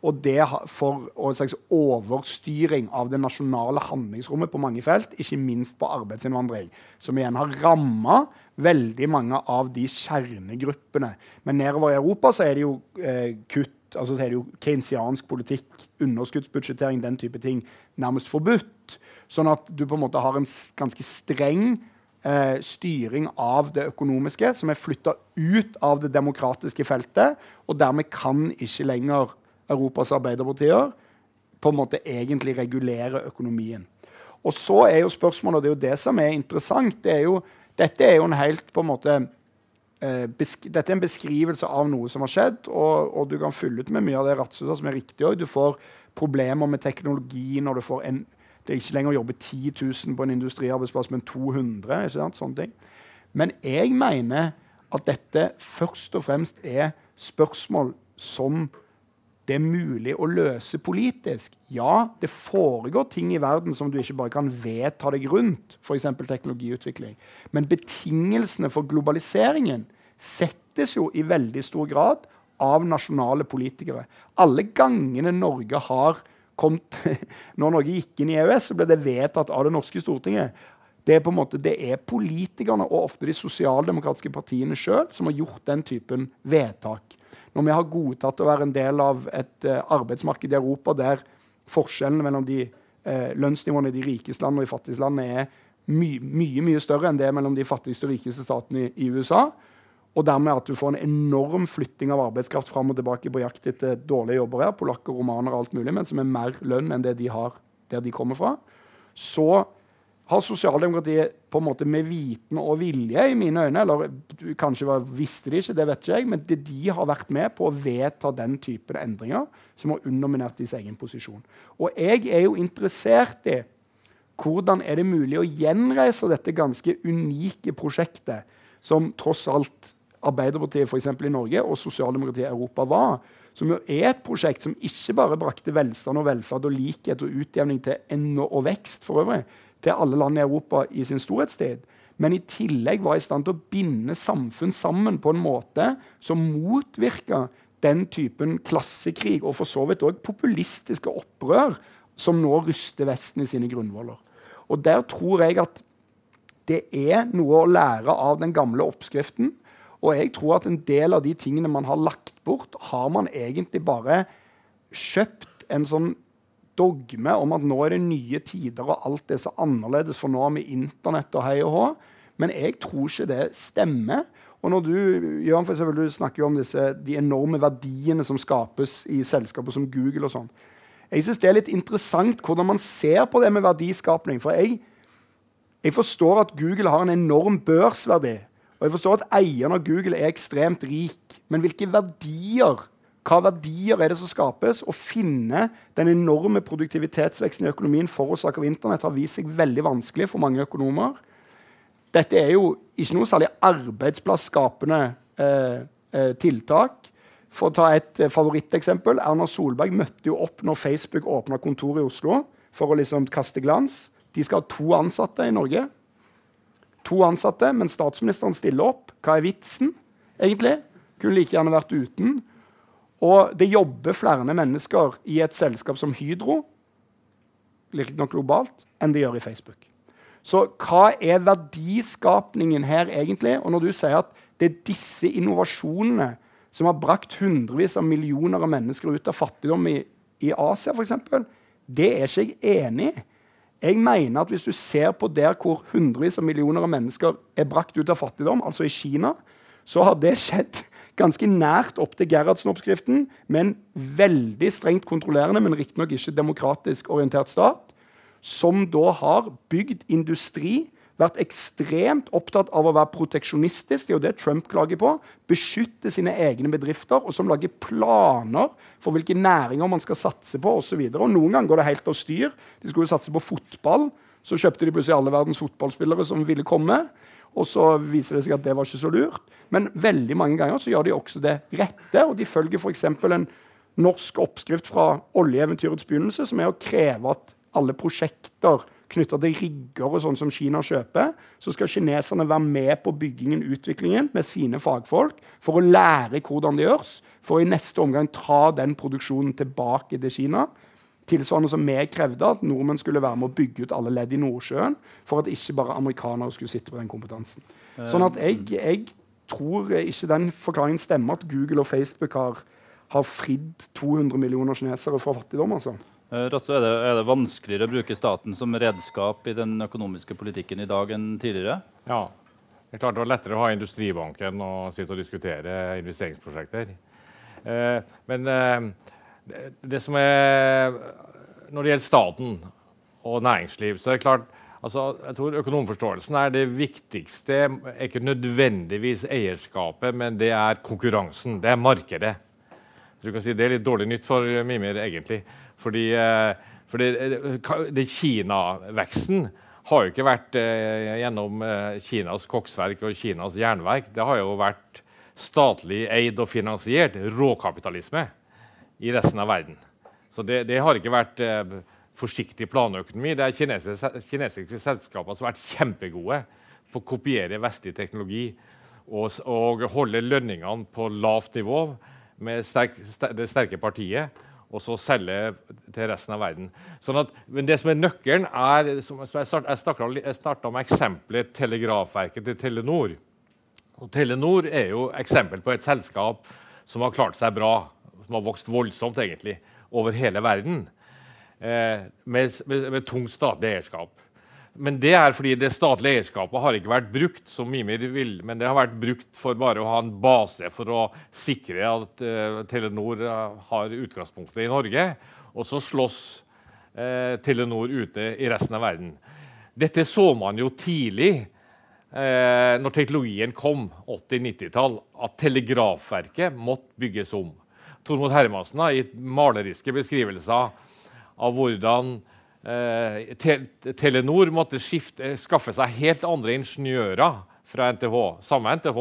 Og det for og en slags overstyring av det nasjonale handlingsrommet på mange felt, ikke minst på arbeidsinnvandring, som igjen har ramma veldig mange av de kjernegruppene. Men nedover i Europa så er det jo eh, kutt altså så er det jo keynesiansk politikk, underskuddsbudsjettering, den type ting, nærmest forbudt. Sånn at du på en måte har en ganske streng eh, styring av det økonomiske som er flytta ut av det demokratiske feltet, og dermed kan ikke lenger Europas arbeiderpartier på en måte egentlig regulere økonomien. Og så er jo spørsmålet, og det er jo det som er interessant det er jo, Dette er jo en helt på en måte eh, dette er en beskrivelse av noe som har skjedd, og, og du kan fylle ut med mye av det Ratsusa som er riktig òg. Du får problemer med teknologi når du får en Det er ikke lenger å jobbe 10 000 på en industriarbeidsplass, men 200. ikke sant, sånne ting. Men jeg mener at dette først og fremst er spørsmål som det er mulig å løse politisk. Ja, det foregår ting i verden som du ikke bare kan vedta deg rundt, f.eks. teknologiutvikling. Men betingelsene for globaliseringen settes jo i veldig stor grad av nasjonale politikere. Alle gangene Norge har kommet [laughs] Når Norge gikk inn i EØS, så ble det vedtatt av det norske Stortinget. Det er, på en måte, det er politikerne og ofte de sosialdemokratiske partiene sjøl som har gjort den typen vedtak når vi har godtatt å være en del av et uh, arbeidsmarked i Europa der forskjellene mellom de uh, lønnsnivåene i de rikeste landene og de fattigste landene er my mye mye større enn det mellom de fattigste og rikeste statene i, i, USA. Og dermed at du får en enorm flytting av arbeidskraft fram og tilbake på jakt etter dårlige jobber her, polakker, romaner og alt mulig, men som er mer lønn enn det de har der de kommer fra. Så har sosialdemokratiet på en måte med viten og vilje, i mine øyne Eller kanskje visste de ikke, det vet ikke jeg, men det de har vært med på å vedta den typen endringer som har underminert deres egen posisjon. Og jeg er jo interessert i hvordan er det mulig å gjenreise dette ganske unike prosjektet, som tross alt Arbeiderpartiet for i Norge og sosialdemokratiet i Europa var. Som jo er et prosjekt som ikke bare brakte velstand og velferd og likhet og utjevning til og vekst for øvrig, til alle land i Europa i sin storhetstid, men i tillegg var i stand til å binde samfunn sammen på en måte som motvirka den typen klassekrig og for så vidt òg populistiske opprør som nå ryster Vesten i sine grunnvoller. Og Der tror jeg at det er noe å lære av den gamle oppskriften. Og jeg tror at en del av de tingene man har lagt bort, har man egentlig bare kjøpt en sånn dogme om at nå er det nye tider, og alt er så annerledes, for nå har vi Internett og hei og hå. Men jeg tror ikke det stemmer. Og når du Jørgen, for eksempel, du snakker jo om disse, de enorme verdiene som skapes i selskaper som Google og sånn. Jeg syns det er litt interessant hvordan man ser på det med verdiskapning. For jeg, jeg forstår at Google har en enorm børsverdi. Og jeg forstår at eieren av Google er ekstremt rik. Men hvilke verdier hva verdier er det som skapes? Å finne den enorme produktivitetsveksten i økonomien forårsaket av Internett har vist seg veldig vanskelig for mange økonomer. Dette er jo ikke noe særlig arbeidsplassskapende eh, eh, tiltak. For å ta et eh, favoritteksempel. Erna Solberg møtte jo opp når Facebook åpna kontor i Oslo for å liksom kaste glans. De skal ha to ansatte i Norge. To ansatte, men statsministeren stiller opp. Hva er vitsen, egentlig? Kunne like gjerne vært uten. Og det jobber flere mennesker i et selskap som Hydro, nok globalt, enn det gjør i Facebook. Så hva er verdiskapningen her egentlig? Og når du sier at det er disse innovasjonene som har brakt hundrevis av millioner av mennesker ut av fattigdom i, i Asia, f.eks., det er ikke jeg enig i. Jeg mener at Hvis du ser på der hvor hundrevis av millioner av mennesker er brakt ut av fattigdom, altså i Kina, så har det skjedd ganske nært opp til Gerhardsen-oppskriften, med en veldig strengt kontrollerende, men riktignok ikke demokratisk orientert stat, som da har bygd industri, vært ekstremt opptatt av å være proteksjonistisk, det er jo det Trump klager på, beskytte sine egne bedrifter, og som lager planer for hvilke næringer man skal satse på osv. Noen ganger går det helt av styr. De skulle satse på fotball. Så kjøpte de plutselig alle verdens fotballspillere som ville komme. Og så viser det seg at det var ikke så lurt. Men veldig mange ganger så gjør de også det rette. Og de følger f.eks. en norsk oppskrift fra oljeeventyrets begynnelse, som er å kreve at alle prosjekter knytta til rigger og sånn som Kina kjøper, så skal kineserne være med på byggingen utviklingen med sine fagfolk for å lære hvordan det gjøres, for å i neste omgang ta den produksjonen tilbake til Kina. Tilsvarende som vi krevde at nordmenn skulle være med å bygge ut alle ledd i Nordsjøen for at ikke bare amerikanere skulle sitte på den kompetansen. Sånn at jeg, jeg tror ikke den forklaringen stemmer at Google og Facebook har, har fridd 200 millioner kinesere fra fattigdom. altså. Eh, Ratso, er, det, er det vanskeligere å bruke staten som redskap i den økonomiske politikken i dag enn tidligere? Ja. Det er klart det var lettere å ha Industribanken og sitte og diskutere investeringsprosjekter. Eh, men eh, det, som er Når det gjelder staten og næringsliv, så er det klart Altså, jeg tror Økonomforståelsen er det viktigste. er ikke nødvendigvis eierskapet, men det er konkurransen. Det er markedet. Så du kan si Det er litt dårlig nytt for Mimir, egentlig. Fordi, eh, eh, det Kina-veksten har jo ikke vært eh, gjennom Kinas koksverk og Kinas jernverk. Det har jo vært statlig eid og finansiert råkapitalisme i resten av verden. Så det, det har ikke vært eh, forsiktig planøkonomi. Det er kinesiske, kinesiske selskaper som har vært kjempegode på å kopiere vestlig teknologi og, og holde lønningene på lavt nivå med sterk, sterk, det sterke partiet, og så selge til resten av verden. Sånn at, men det som er nøkkelen, er som Jeg starta med eksempelet Telegrafverket til Telenor. Og Telenor er jo eksempel på et selskap som har klart seg bra, som har vokst voldsomt egentlig, over hele verden eh, med, med, med tungt statlig eierskap. Men det er fordi det statlige eierskapet har ikke vært brukt som Mimir vil, men det har vært brukt for bare å ha en base for å sikre at eh, Telenor uh, har utgangspunktet i Norge. Og så slåss eh, Telenor ute i resten av verden. Dette så man jo tidlig eh, når teknologien kom, 80-90-tall, at telegrafverket måtte bygges om. Tormod Hermansen har gitt maleriske beskrivelser av hvordan eh, te Telenor måtte skifte, skaffe seg helt andre ingeniører fra NTH, samme NTH,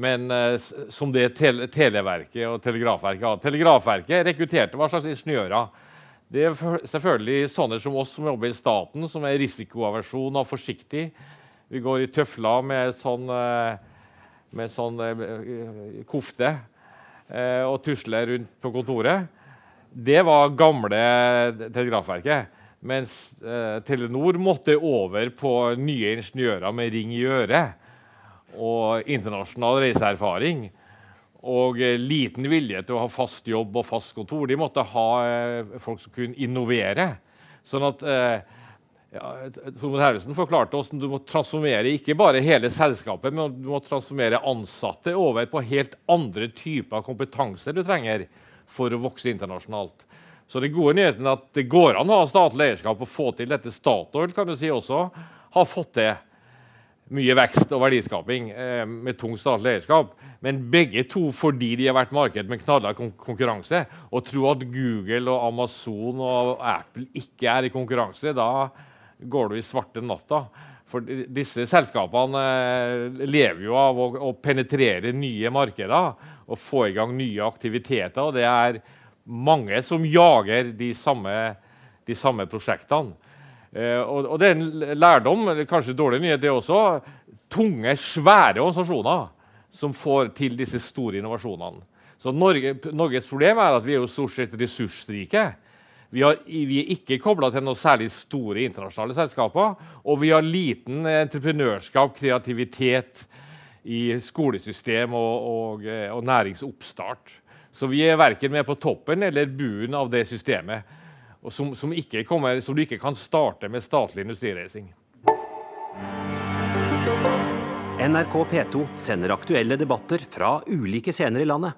men eh, som det tele Televerket og Telegrafverket har. Telegrafverket rekrutterte hva slags ingeniører? Det er selvfølgelig sånne som oss som jobber i staten, som er risikoaversjon og forsiktig. Vi går i tøfler med sånn, eh, med sånn eh, kofte og tusle rundt på kontoret. Det var gamle Telegrafverket. Mens Telenor måtte over på nye ingeniører med ring i øret og internasjonal reiseerfaring og eh, liten vilje til å ha fast jobb og fast kontor. De måtte ha eh, folk som kunne innovere. Sånn at eh, ja, Tormod Hervesen forklarte at du må transformere ikke bare hele selskapet, men du må transformere ansatte over på helt andre typer kompetanse du trenger for å vokse internasjonalt. Så det gode nyheten er at det går an å ha statlig eierskap og få til dette. Statoil kan du si også har fått til mye vekst og verdiskaping eh, med tung statlig eierskap. Men begge to fordi de har vært marked med knallhard kon konkurranse. Å tro at Google og Amazon og Apple ikke er i konkurranse, da går du i svarte natta. For disse selskapene eh, lever jo av å, penetrere nye markeder og få i gang nye aktiviteter. Og det er mange som jager de samme, de samme prosjektene. Eh, og, det er en lærdom, kanskje dårlig nyhet, det også. Tunge, svære organisasjoner som får til disse store innovasjonene. Så Norge, Norges problem er at vi er jo stort sett ressursrike. Vi, har, vi er ikke kobla til noen særlig store internasjonale selskaper. Og vi har liten entreprenørskap, kreativitet i skolesystem og, og, og næringsoppstart. Så vi er verken med på toppen eller buen av det systemet og som, som, kommer, som, du ikke kan starte med statlig industrireising. NRK P2 sender aktuelle debatter fra ulike scener i landet.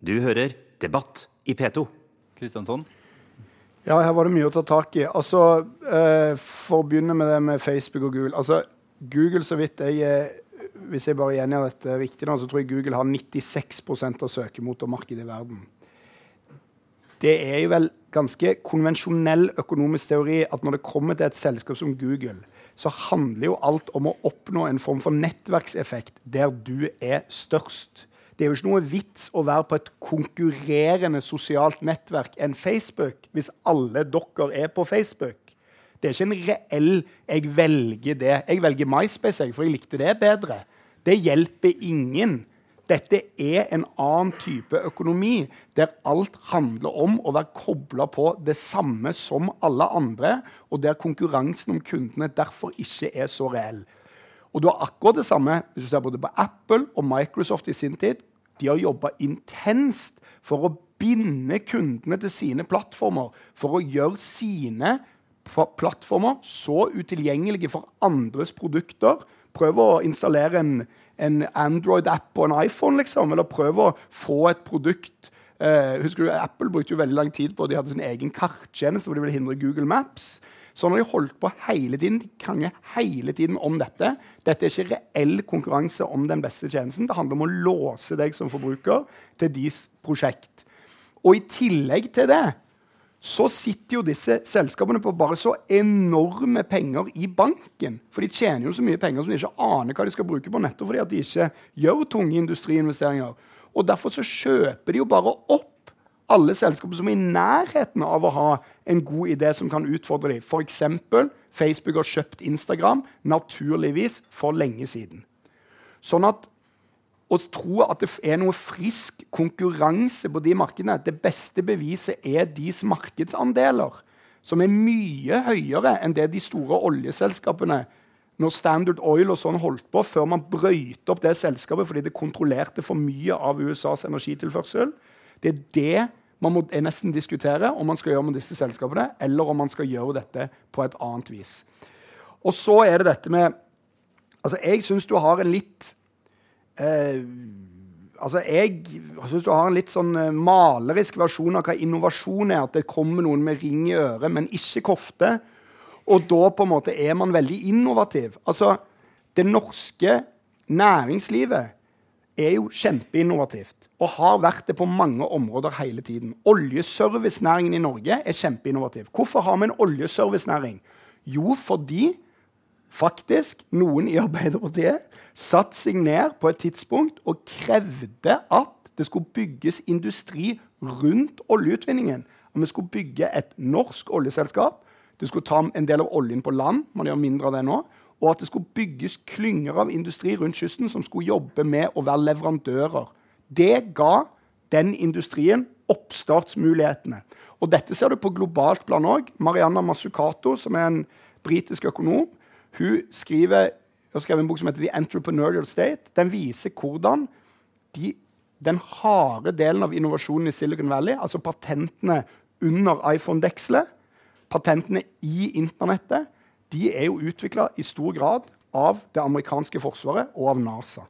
Du hører Debatt i P2. Kristiansson? Ja, her var det mye å ta tak i. Altså, eh, For å begynne med det med Facebook og Google. Altså, Google, så vidt jeg eh, Hvis jeg bare gjengjør dette riktig, nå, så tror jeg Google har 96% av søkemotormarkedet i verden. Det er jo vel ganske konvensjonell økonomisk teori at når det kommer til et selskap som Google, så handler jo alt om å oppnå en form for nettverkseffekt der du er størst. Det er jo ikke noe vits å være på et konkurrerende sosialt nettverk enn Facebook hvis alle dere er på Facebook. Det er ikke en reell 'jeg velger det'. Jeg velger MySpace, for jeg likte det bedre. Det hjelper ingen. Dette er en annen type økonomi, der alt handler om å være kobla på det samme som alle andre, og der konkurransen om kundene derfor ikke er så reell. Og du har akkurat det samme hvis du ser både på Apple og Microsoft i sin tid. De har jobba intenst for å binde kundene til sine plattformer, for å gjøre sine plattformer så utilgjengelige for andres produkter. Prøv å installere en en Android-app på en iPhone, liksom, eller prøve å få et produkt eh, husker du, Apple brukte jo veldig lang tid på De hadde sin egen karttjeneste hvor de ville hindre Google Maps. Sånn har de holdt på hele tiden. De krangler hele tiden om dette. Dette er ikke reell konkurranse om den beste tjenesten. Det handler om å låse deg som forbruker til deres prosjekt. Og i tillegg til det så sitter jo disse selskapene på bare så enorme penger i banken. For de tjener jo så mye penger som de ikke aner hva de skal bruke på, nettopp fordi at de ikke gjør tunge industriinvesteringer. Og Derfor så kjøper de jo bare opp alle selskaper som er i nærheten av å ha en god idé som kan utfordre dem. F.eks. Facebook har kjøpt Instagram, naturligvis for lenge siden. Sånn at å tro at det er noe frisk konkurranse på de markedene Det beste beviset er deres markedsandeler, som er mye høyere enn det de store oljeselskapene når Standard Oil og sånn holdt på, før man brøyte opp det selskapet fordi det kontrollerte for mye av USAs energitilførsel. Det er det man må nesten diskutere om man skal gjøre med disse selskapene, eller om man skal gjøre dette på et annet vis. Og så er det dette med Altså, jeg syns du har en litt eh, altså Jeg syns du har en litt sånn eh, malerisk versjon av hva innovasjon er. At det kommer noen med ring i øret, men ikke kofte. Og da på en måte er man veldig innovativ. Altså, Det norske næringslivet er jo kjempeinnovativt og har vært det på mange områder hele tiden. Oljeservicenæringen i Norge er kjempeinnovativ. Hvorfor har vi en oljeservicenæring? Jo, fordi faktisk noen i Arbeiderpartiet satte seg ned på et tidspunkt og krevde at det skulle bygges industri rundt oljeutvinningen. Og vi skulle bygge et norsk oljeselskap. Det skulle ta en del av oljen på land. man gjør mindre av det nå, Og at det skulle bygges klynger av industri rundt kysten som skulle jobbe med å være leverandører. Det ga den industrien oppstartsmulighetene. Og dette ser du på globalt plan òg. Marianna Masukato, som er en britisk økonom, hun skriver, har skrevet en bok som heter The Entrepreneurial State. Den viser hvordan de, den harde delen av innovasjonen i Silicon Valley, altså patentene under iPhone-dekselet, patentene i internettet, de er jo utvikla i stor grad av det amerikanske forsvaret og av NASA.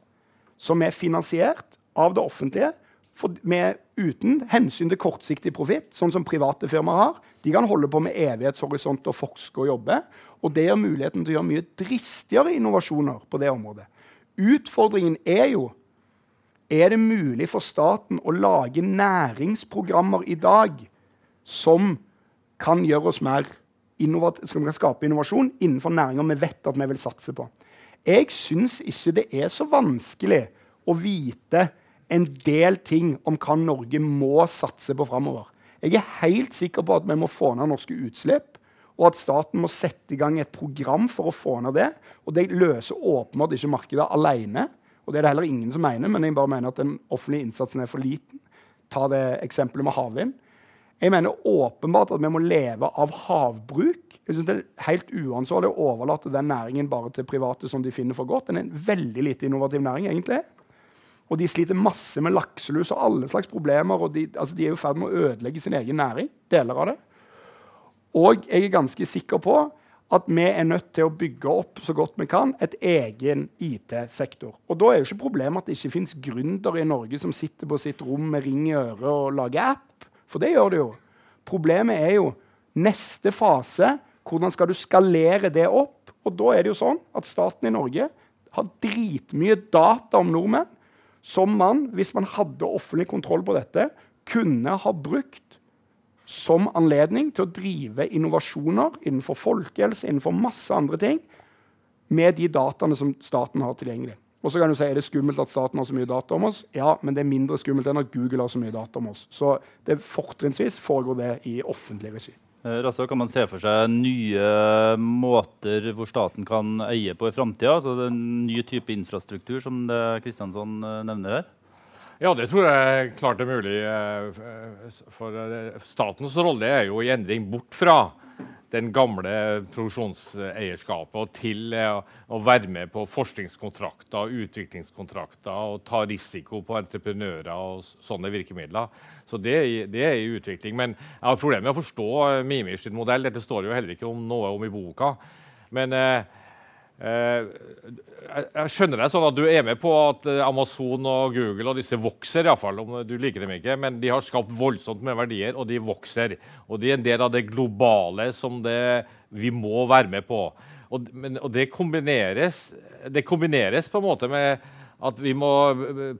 Som er finansiert av det offentlige for, med, uten hensyn til kortsiktig profitt, sånn som private firmaer har. De kan holde på med evighetshorisont og forske og jobbe. Og det gir muligheten til å gjøre mye dristigere innovasjoner på det området. Utfordringen er jo er det mulig for staten å lage næringsprogrammer i dag som kan gjøre oss mer som kan skape innovasjon innenfor næringer vi vet at vi vil satse på. Jeg syns ikke det er så vanskelig å vite en del ting om hva Norge må satse på framover. Jeg er helt sikker på at vi må få ned norske utslipp, og at staten må sette i gang et program for å få ned det. Og det løser åpenbart ikke markedet alene. Og det er det heller ingen som mener, men jeg bare mener at den offentlige innsatsen er for liten. Ta det eksempelet med havvind. Jeg mener åpenbart at vi må leve av havbruk. Jeg synes Det er helt uansvarlig å overlate den næringen bare til private som de finner for godt. Den er en veldig lite innovativ næring, egentlig. Og de sliter masse med lakselus og alle slags problemer. og De, altså de er i ferd med å ødelegge sin egen næring. deler av det. Og jeg er ganske sikker på at vi er nødt til å bygge opp så godt vi kan et egen IT-sektor. Og Da er jo ikke problemet at det ikke fins gründere i Norge som sitter på sitt rom med ring i øret og lager app. For det gjør det jo. Problemet er jo neste fase. Hvordan skal du skalere det opp? Og da er det jo sånn at staten i Norge har dritmye data om nordmenn som man, hvis man hadde offentlig kontroll på dette, kunne ha brukt som anledning til å drive innovasjoner innenfor folkehelse, innenfor masse andre ting, med de dataene som staten har tilgjengelig. Og så kan du si, Er det skummelt at staten har så mye data om oss? Ja, men det er mindre skummelt enn at Google har så mye data om oss. Så det fortrinnsvis foregår det i offentlig regi. Eh, kan man se for seg nye måter hvor staten kan eie på i framtida? Altså en ny type infrastruktur, som det Kristiansson eh, nevner her? Ja, det tror jeg klart er mulig. Eh, for statens rolle er jo i endring bort fra den gamle produksjonseierskapet og til eh, å være med på forskningskontrakter, utviklingskontrakter og ta risiko på entreprenører og sånne virkemidler. Så det, det er i utvikling. Men jeg har problemer med å forstå eh, sin modell. Dette står jo heller ikke om noe om i boka. Men Eh, jeg skjønner det sånn at du er med på at eh, Amazon og Google og disse vokser, i hvert fall, om du liker dem ikke, men de har skapt voldsomt med verdier, og de vokser. Og de er en del av det globale som det, vi må være med på. Og, men, og det, kombineres, det kombineres på en måte med at vi må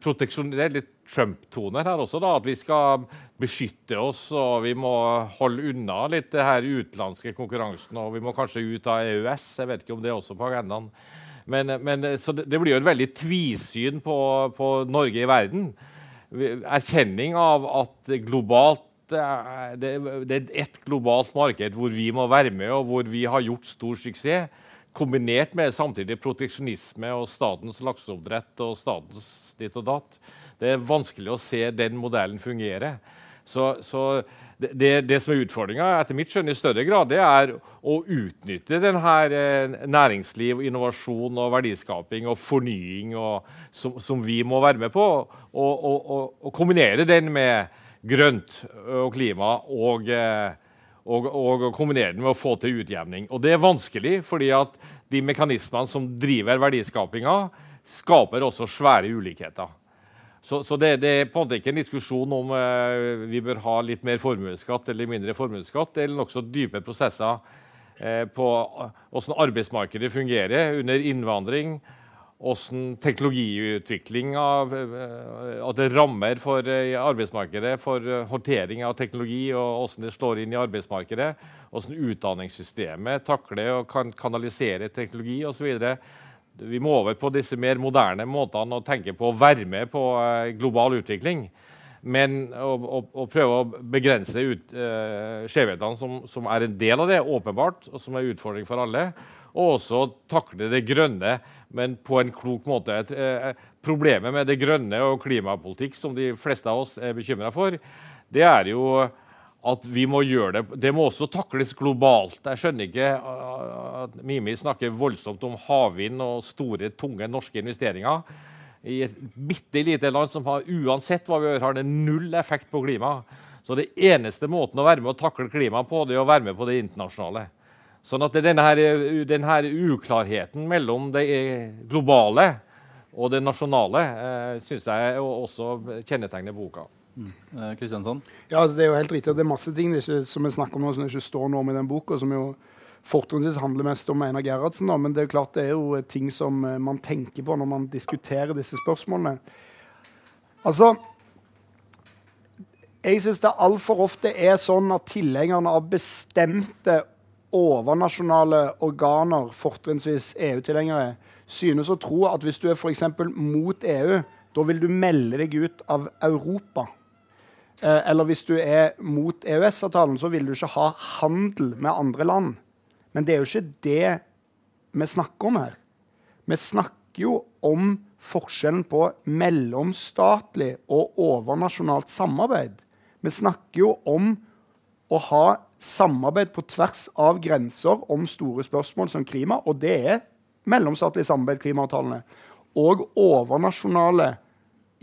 proteksjonere litt Trump-toner her også. da, At vi skal beskytte oss og vi må holde unna litt det her utenlandske konkurransen. Og vi må kanskje ut av EØS. Jeg vet ikke om det er også på agendaen. Men, men så det, blir jo et veldig tvisyn på, på Norge i verden. Erkjenning av at globalt det, det er ett globalt marked hvor vi må være med, og hvor vi har gjort stor suksess kombinert med samtidig proteksjonisme og statens lakseoppdrett og statens ditt og datt. Det er vanskelig å se den modellen fungere. Så, så det, det, som er utfordringa, etter mitt skjønn i større grad, det er å utnytte denne eh, næringsliv, innovasjon og verdiskaping og fornying og, som, som, vi må være med på, og, og, og, kombinere den med grønt og klima og eh, og, og, kombinere den med å få til utjevning. Og det er vanskelig, fordi at de mekanismene som driver verdiskapinga, skaper også svære ulikheter. Så, så det, det, er på en måte ikke en diskusjon om eh, vi bør ha litt mer formuesskatt eller mindre formuesskatt. Det er nokså dype prosesser eh, på hvordan arbeidsmarkedet fungerer under innvandring hvordan teknologiutvikling av, uh, at det rammer for uh, arbeidsmarkedet, for uh, håndtering av teknologi, og hvordan det slår inn i arbeidsmarkedet. Hvordan utdanningssystemet takler og kan kanalisere teknologi osv. Vi må over på disse mer moderne måtene å tenke på å være med på global utvikling. Men å, å, å prøve å begrense ut, skjevhetene som, som, er en del av det, åpenbart, og som er utfordring for alle og også takle det grønne, men på en klok måte. Eh, problemet med det grønne og klimapolitikk, som de fleste av oss er bekymra for, det er jo at vi må gjøre det Det må også takles globalt. Jeg skjønner ikke eh, at Mimi snakker voldsomt om havvind og store, tunge norske investeringer i et bitte lite land som har, uansett hva vi gjør, har det null effekt på klimaet. Så det eneste måten å være med å takle klimaet på, det er å være med på det internasjonale. Sånn at denne, her, denne uklarheten mellom det globale og det nasjonale eh, syns jeg også kjennetegner boka. Mm. Ja, altså, det er jo helt riktig. Det er masse ting det ikke, som vi snakker om nå, som ikke står noe om i den boka. som jo fortrinnsvis handler mest om Einar Gerhardsen. Da. Men det er jo klart det er jo ting som eh, man tenker på når man diskuterer disse spørsmålene. Altså, jeg syns det altfor ofte er sånn at tilhengerne av bestemte overnasjonale organer, fortrinnsvis EU-tilhengere, synes å tro at hvis du er f.eks. mot EU, da vil du melde deg ut av Europa. Eh, eller hvis du er mot EØS-avtalen, så vil du ikke ha handel med andre land. Men det er jo ikke det vi snakker om her. Vi snakker jo om forskjellen på mellomstatlig og overnasjonalt samarbeid. Vi snakker jo om å ha samarbeid på tvers av grenser om store spørsmål som klima, og det er mellomstatlig samarbeid, klimaavtalene, og overnasjonale,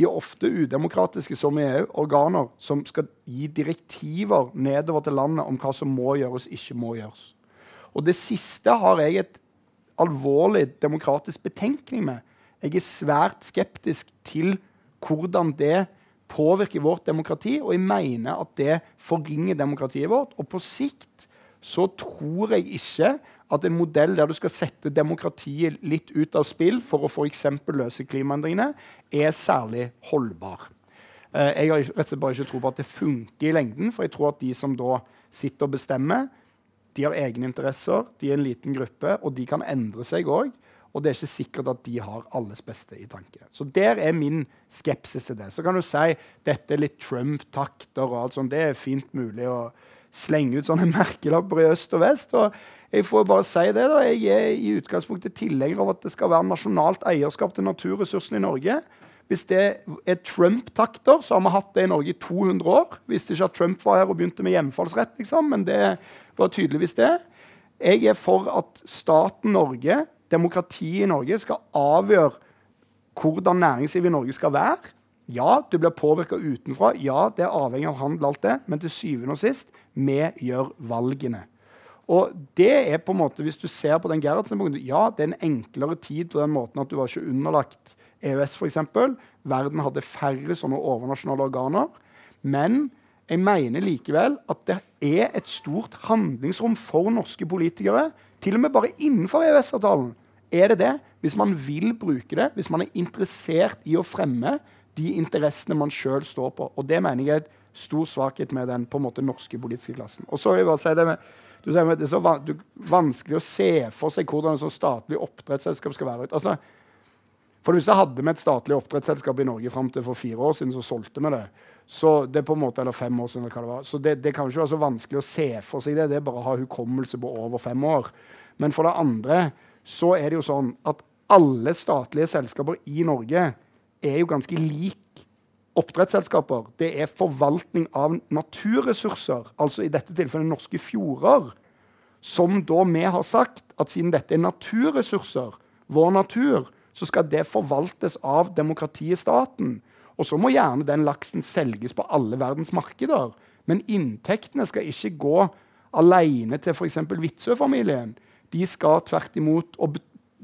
i ofte udemokratiske som i EU, organer som skal gi direktiver nedover til landet om hva som må gjøres, ikke må gjøres. Og det siste har jeg et alvorlig demokratisk betenkning med. Jeg er svært skeptisk til hvordan det påvirker vårt demokrati, og jeg mener at det forringer demokratiet vårt. Og på sikt så tror jeg ikke at en modell der du skal sette demokratiet litt ut av spill for å f.eks. løse klimaendringene, er særlig holdbar. Uh, jeg har rett og slett bare ikke tro på at det funker i lengden, for jeg tror at de som da sitter og bestemmer, de har egne interesser, de er en liten gruppe, og de kan endre seg òg. Og det er ikke sikkert at de har alles beste i tanke. Så der er min skepsis til det. Så kan du si dette er litt Trump-takter og alt sånt. Det er fint mulig å slenge ut sånne [laughs] merkelapper i øst og vest. og jeg får bare si det da, jeg er i utgangspunktet tilhenger av at det skal være nasjonalt eierskap til naturressursene i Norge. Hvis det er Trump-takter, så har vi hatt det i Norge i 200 år. Visste ikke at Trump var her og begynte med hjemfallsrett, liksom, men det var tydeligvis det. Jeg er for at staten Norge demokratiet i Norge skal avgjøre hvordan næringslivet i Norge skal være. Ja, du blir påvirka utenfra. Ja, det er avhengig av handel, alt det. Men til syvende og sist, vi gjør valgene. Og det er på en måte, Hvis du ser på den Gerhardsen-boken Ja, det er en enklere tid på den måten at du var ikke underlagt EØS, f.eks. Verden hadde færre sånne overnasjonale organer. Men jeg mener likevel at det er et stort handlingsrom for norske politikere, til og med bare innenfor EØS-avtalen, er det det? Hvis man vil bruke det, hvis man er interessert i å fremme de interessene man sjøl står på. Og det mener jeg er et stor svakhet med den på en måte norske politiske klassen. Og så vil jeg bare si det med, du sier Det er så van vanskelig å se for seg hvordan et sånn statlig oppdrettsselskap skal være. Altså, for jeg hadde med et statlig oppdrettsselskap i Norge fram til for fire år siden, så solgte vi det. Så det er på en måte, eller fem år siden, eller hva det var. Så det, det kan ikke være så vanskelig å se for seg det. Det er bare å ha hukommelse på over fem år. Men for det andre så er det jo sånn at alle statlige selskaper i Norge er jo ganske lik oppdrettsselskaper. Det er forvaltning av naturressurser, altså i dette tilfellet norske fjorder. Som da vi har sagt at siden dette er naturressurser, vår natur, så skal det forvaltes av demokratiet staten. Og så må gjerne den laksen selges på alle verdens markeder. Men inntektene skal ikke gå alene til f.eks. Witzøe-familien. De skal tvert imot Og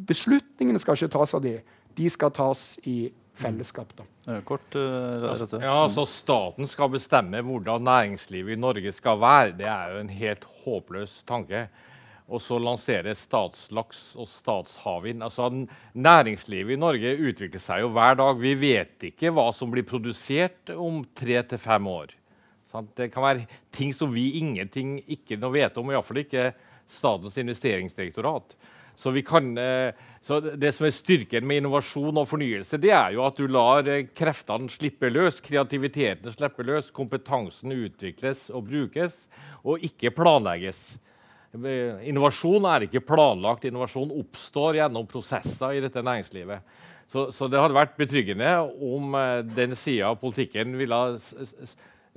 beslutningene skal ikke tas av de. De skal tas i fellesskap. da. Kort, uh, ja, altså Staten skal bestemme hvordan næringslivet i Norge skal være. Det er jo en helt håpløs tanke. og så lansere statslaks og statshavvind. Altså, næringslivet i Norge utvikler seg jo hver dag. Vi vet ikke hva som blir produsert om tre til fem år. Sant? Det kan være ting som vi ingenting ikke noe vet om, iallfall ikke Statens investeringsdirektorat. Så, kan, eh, så, Det som er styrken med innovasjon og fornyelse, det er jo at du lar eh, kreftene slippe løs, kreativiteten slippe løs, kompetansen utvikles og brukes, og ikke planlegges. Eh, innovasjon er ikke planlagt. Innovasjon oppstår gjennom prosesser i dette næringslivet. Så, så det hadde vært betryggende om den sida av politikken ville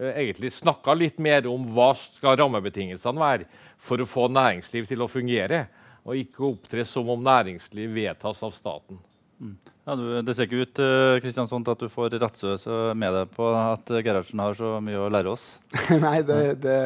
egentlig snakka litt mer om hva skal rammebetingelsene være for å få næringsliv til å fungere og ikke opptre som om næringsliv vedtas av staten. Mm. Ja, du, det ser ikke ut Kristiansson, til at du får rattsøse med deg på at Gerhardsen har så mye å lære oss. [laughs] Nei, det, det,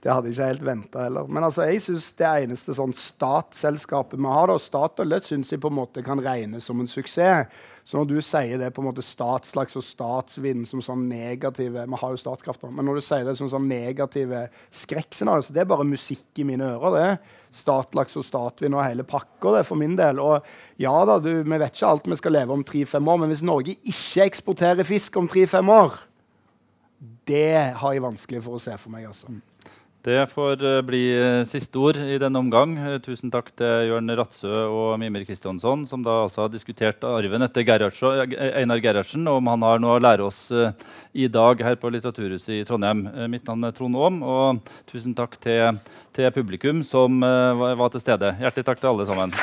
det, hadde jeg ikke helt venta heller. Men altså, jeg synes det eneste sånn statsselskapet vi har, da, Statoil, syns jeg på en måte kan regnes som en suksess. Så når du sier det på en måte statslaks og statsvind som sånn negative Vi har jo Statkraft, nå, men når du sier det som sånn negative skrekkscenarioer, så det er bare musikk i mine ører. det. Statlaks og statvind og hele pakka, det, for min del. Og ja da, du, vi vet ikke alt vi skal leve om tre-fem år, men hvis Norge ikke eksporterer fisk om tre-fem år, det har jeg vanskelig for å se for meg. altså. Det får eh, bli eh, siste ord i denne omgang. Eh, tusen takk til Jørn Ratsø og Mimir Kristjánsson, som da altså har diskutert arven etter Gerhardsen, Einar Gerhardsen, og om han har noe å lære oss i dag her på Litteraturhuset i Trondheim. Mitt navn er Trond Aam, og tusen takk til, til publikum som var til stede. Hjertelig takk til alle sammen.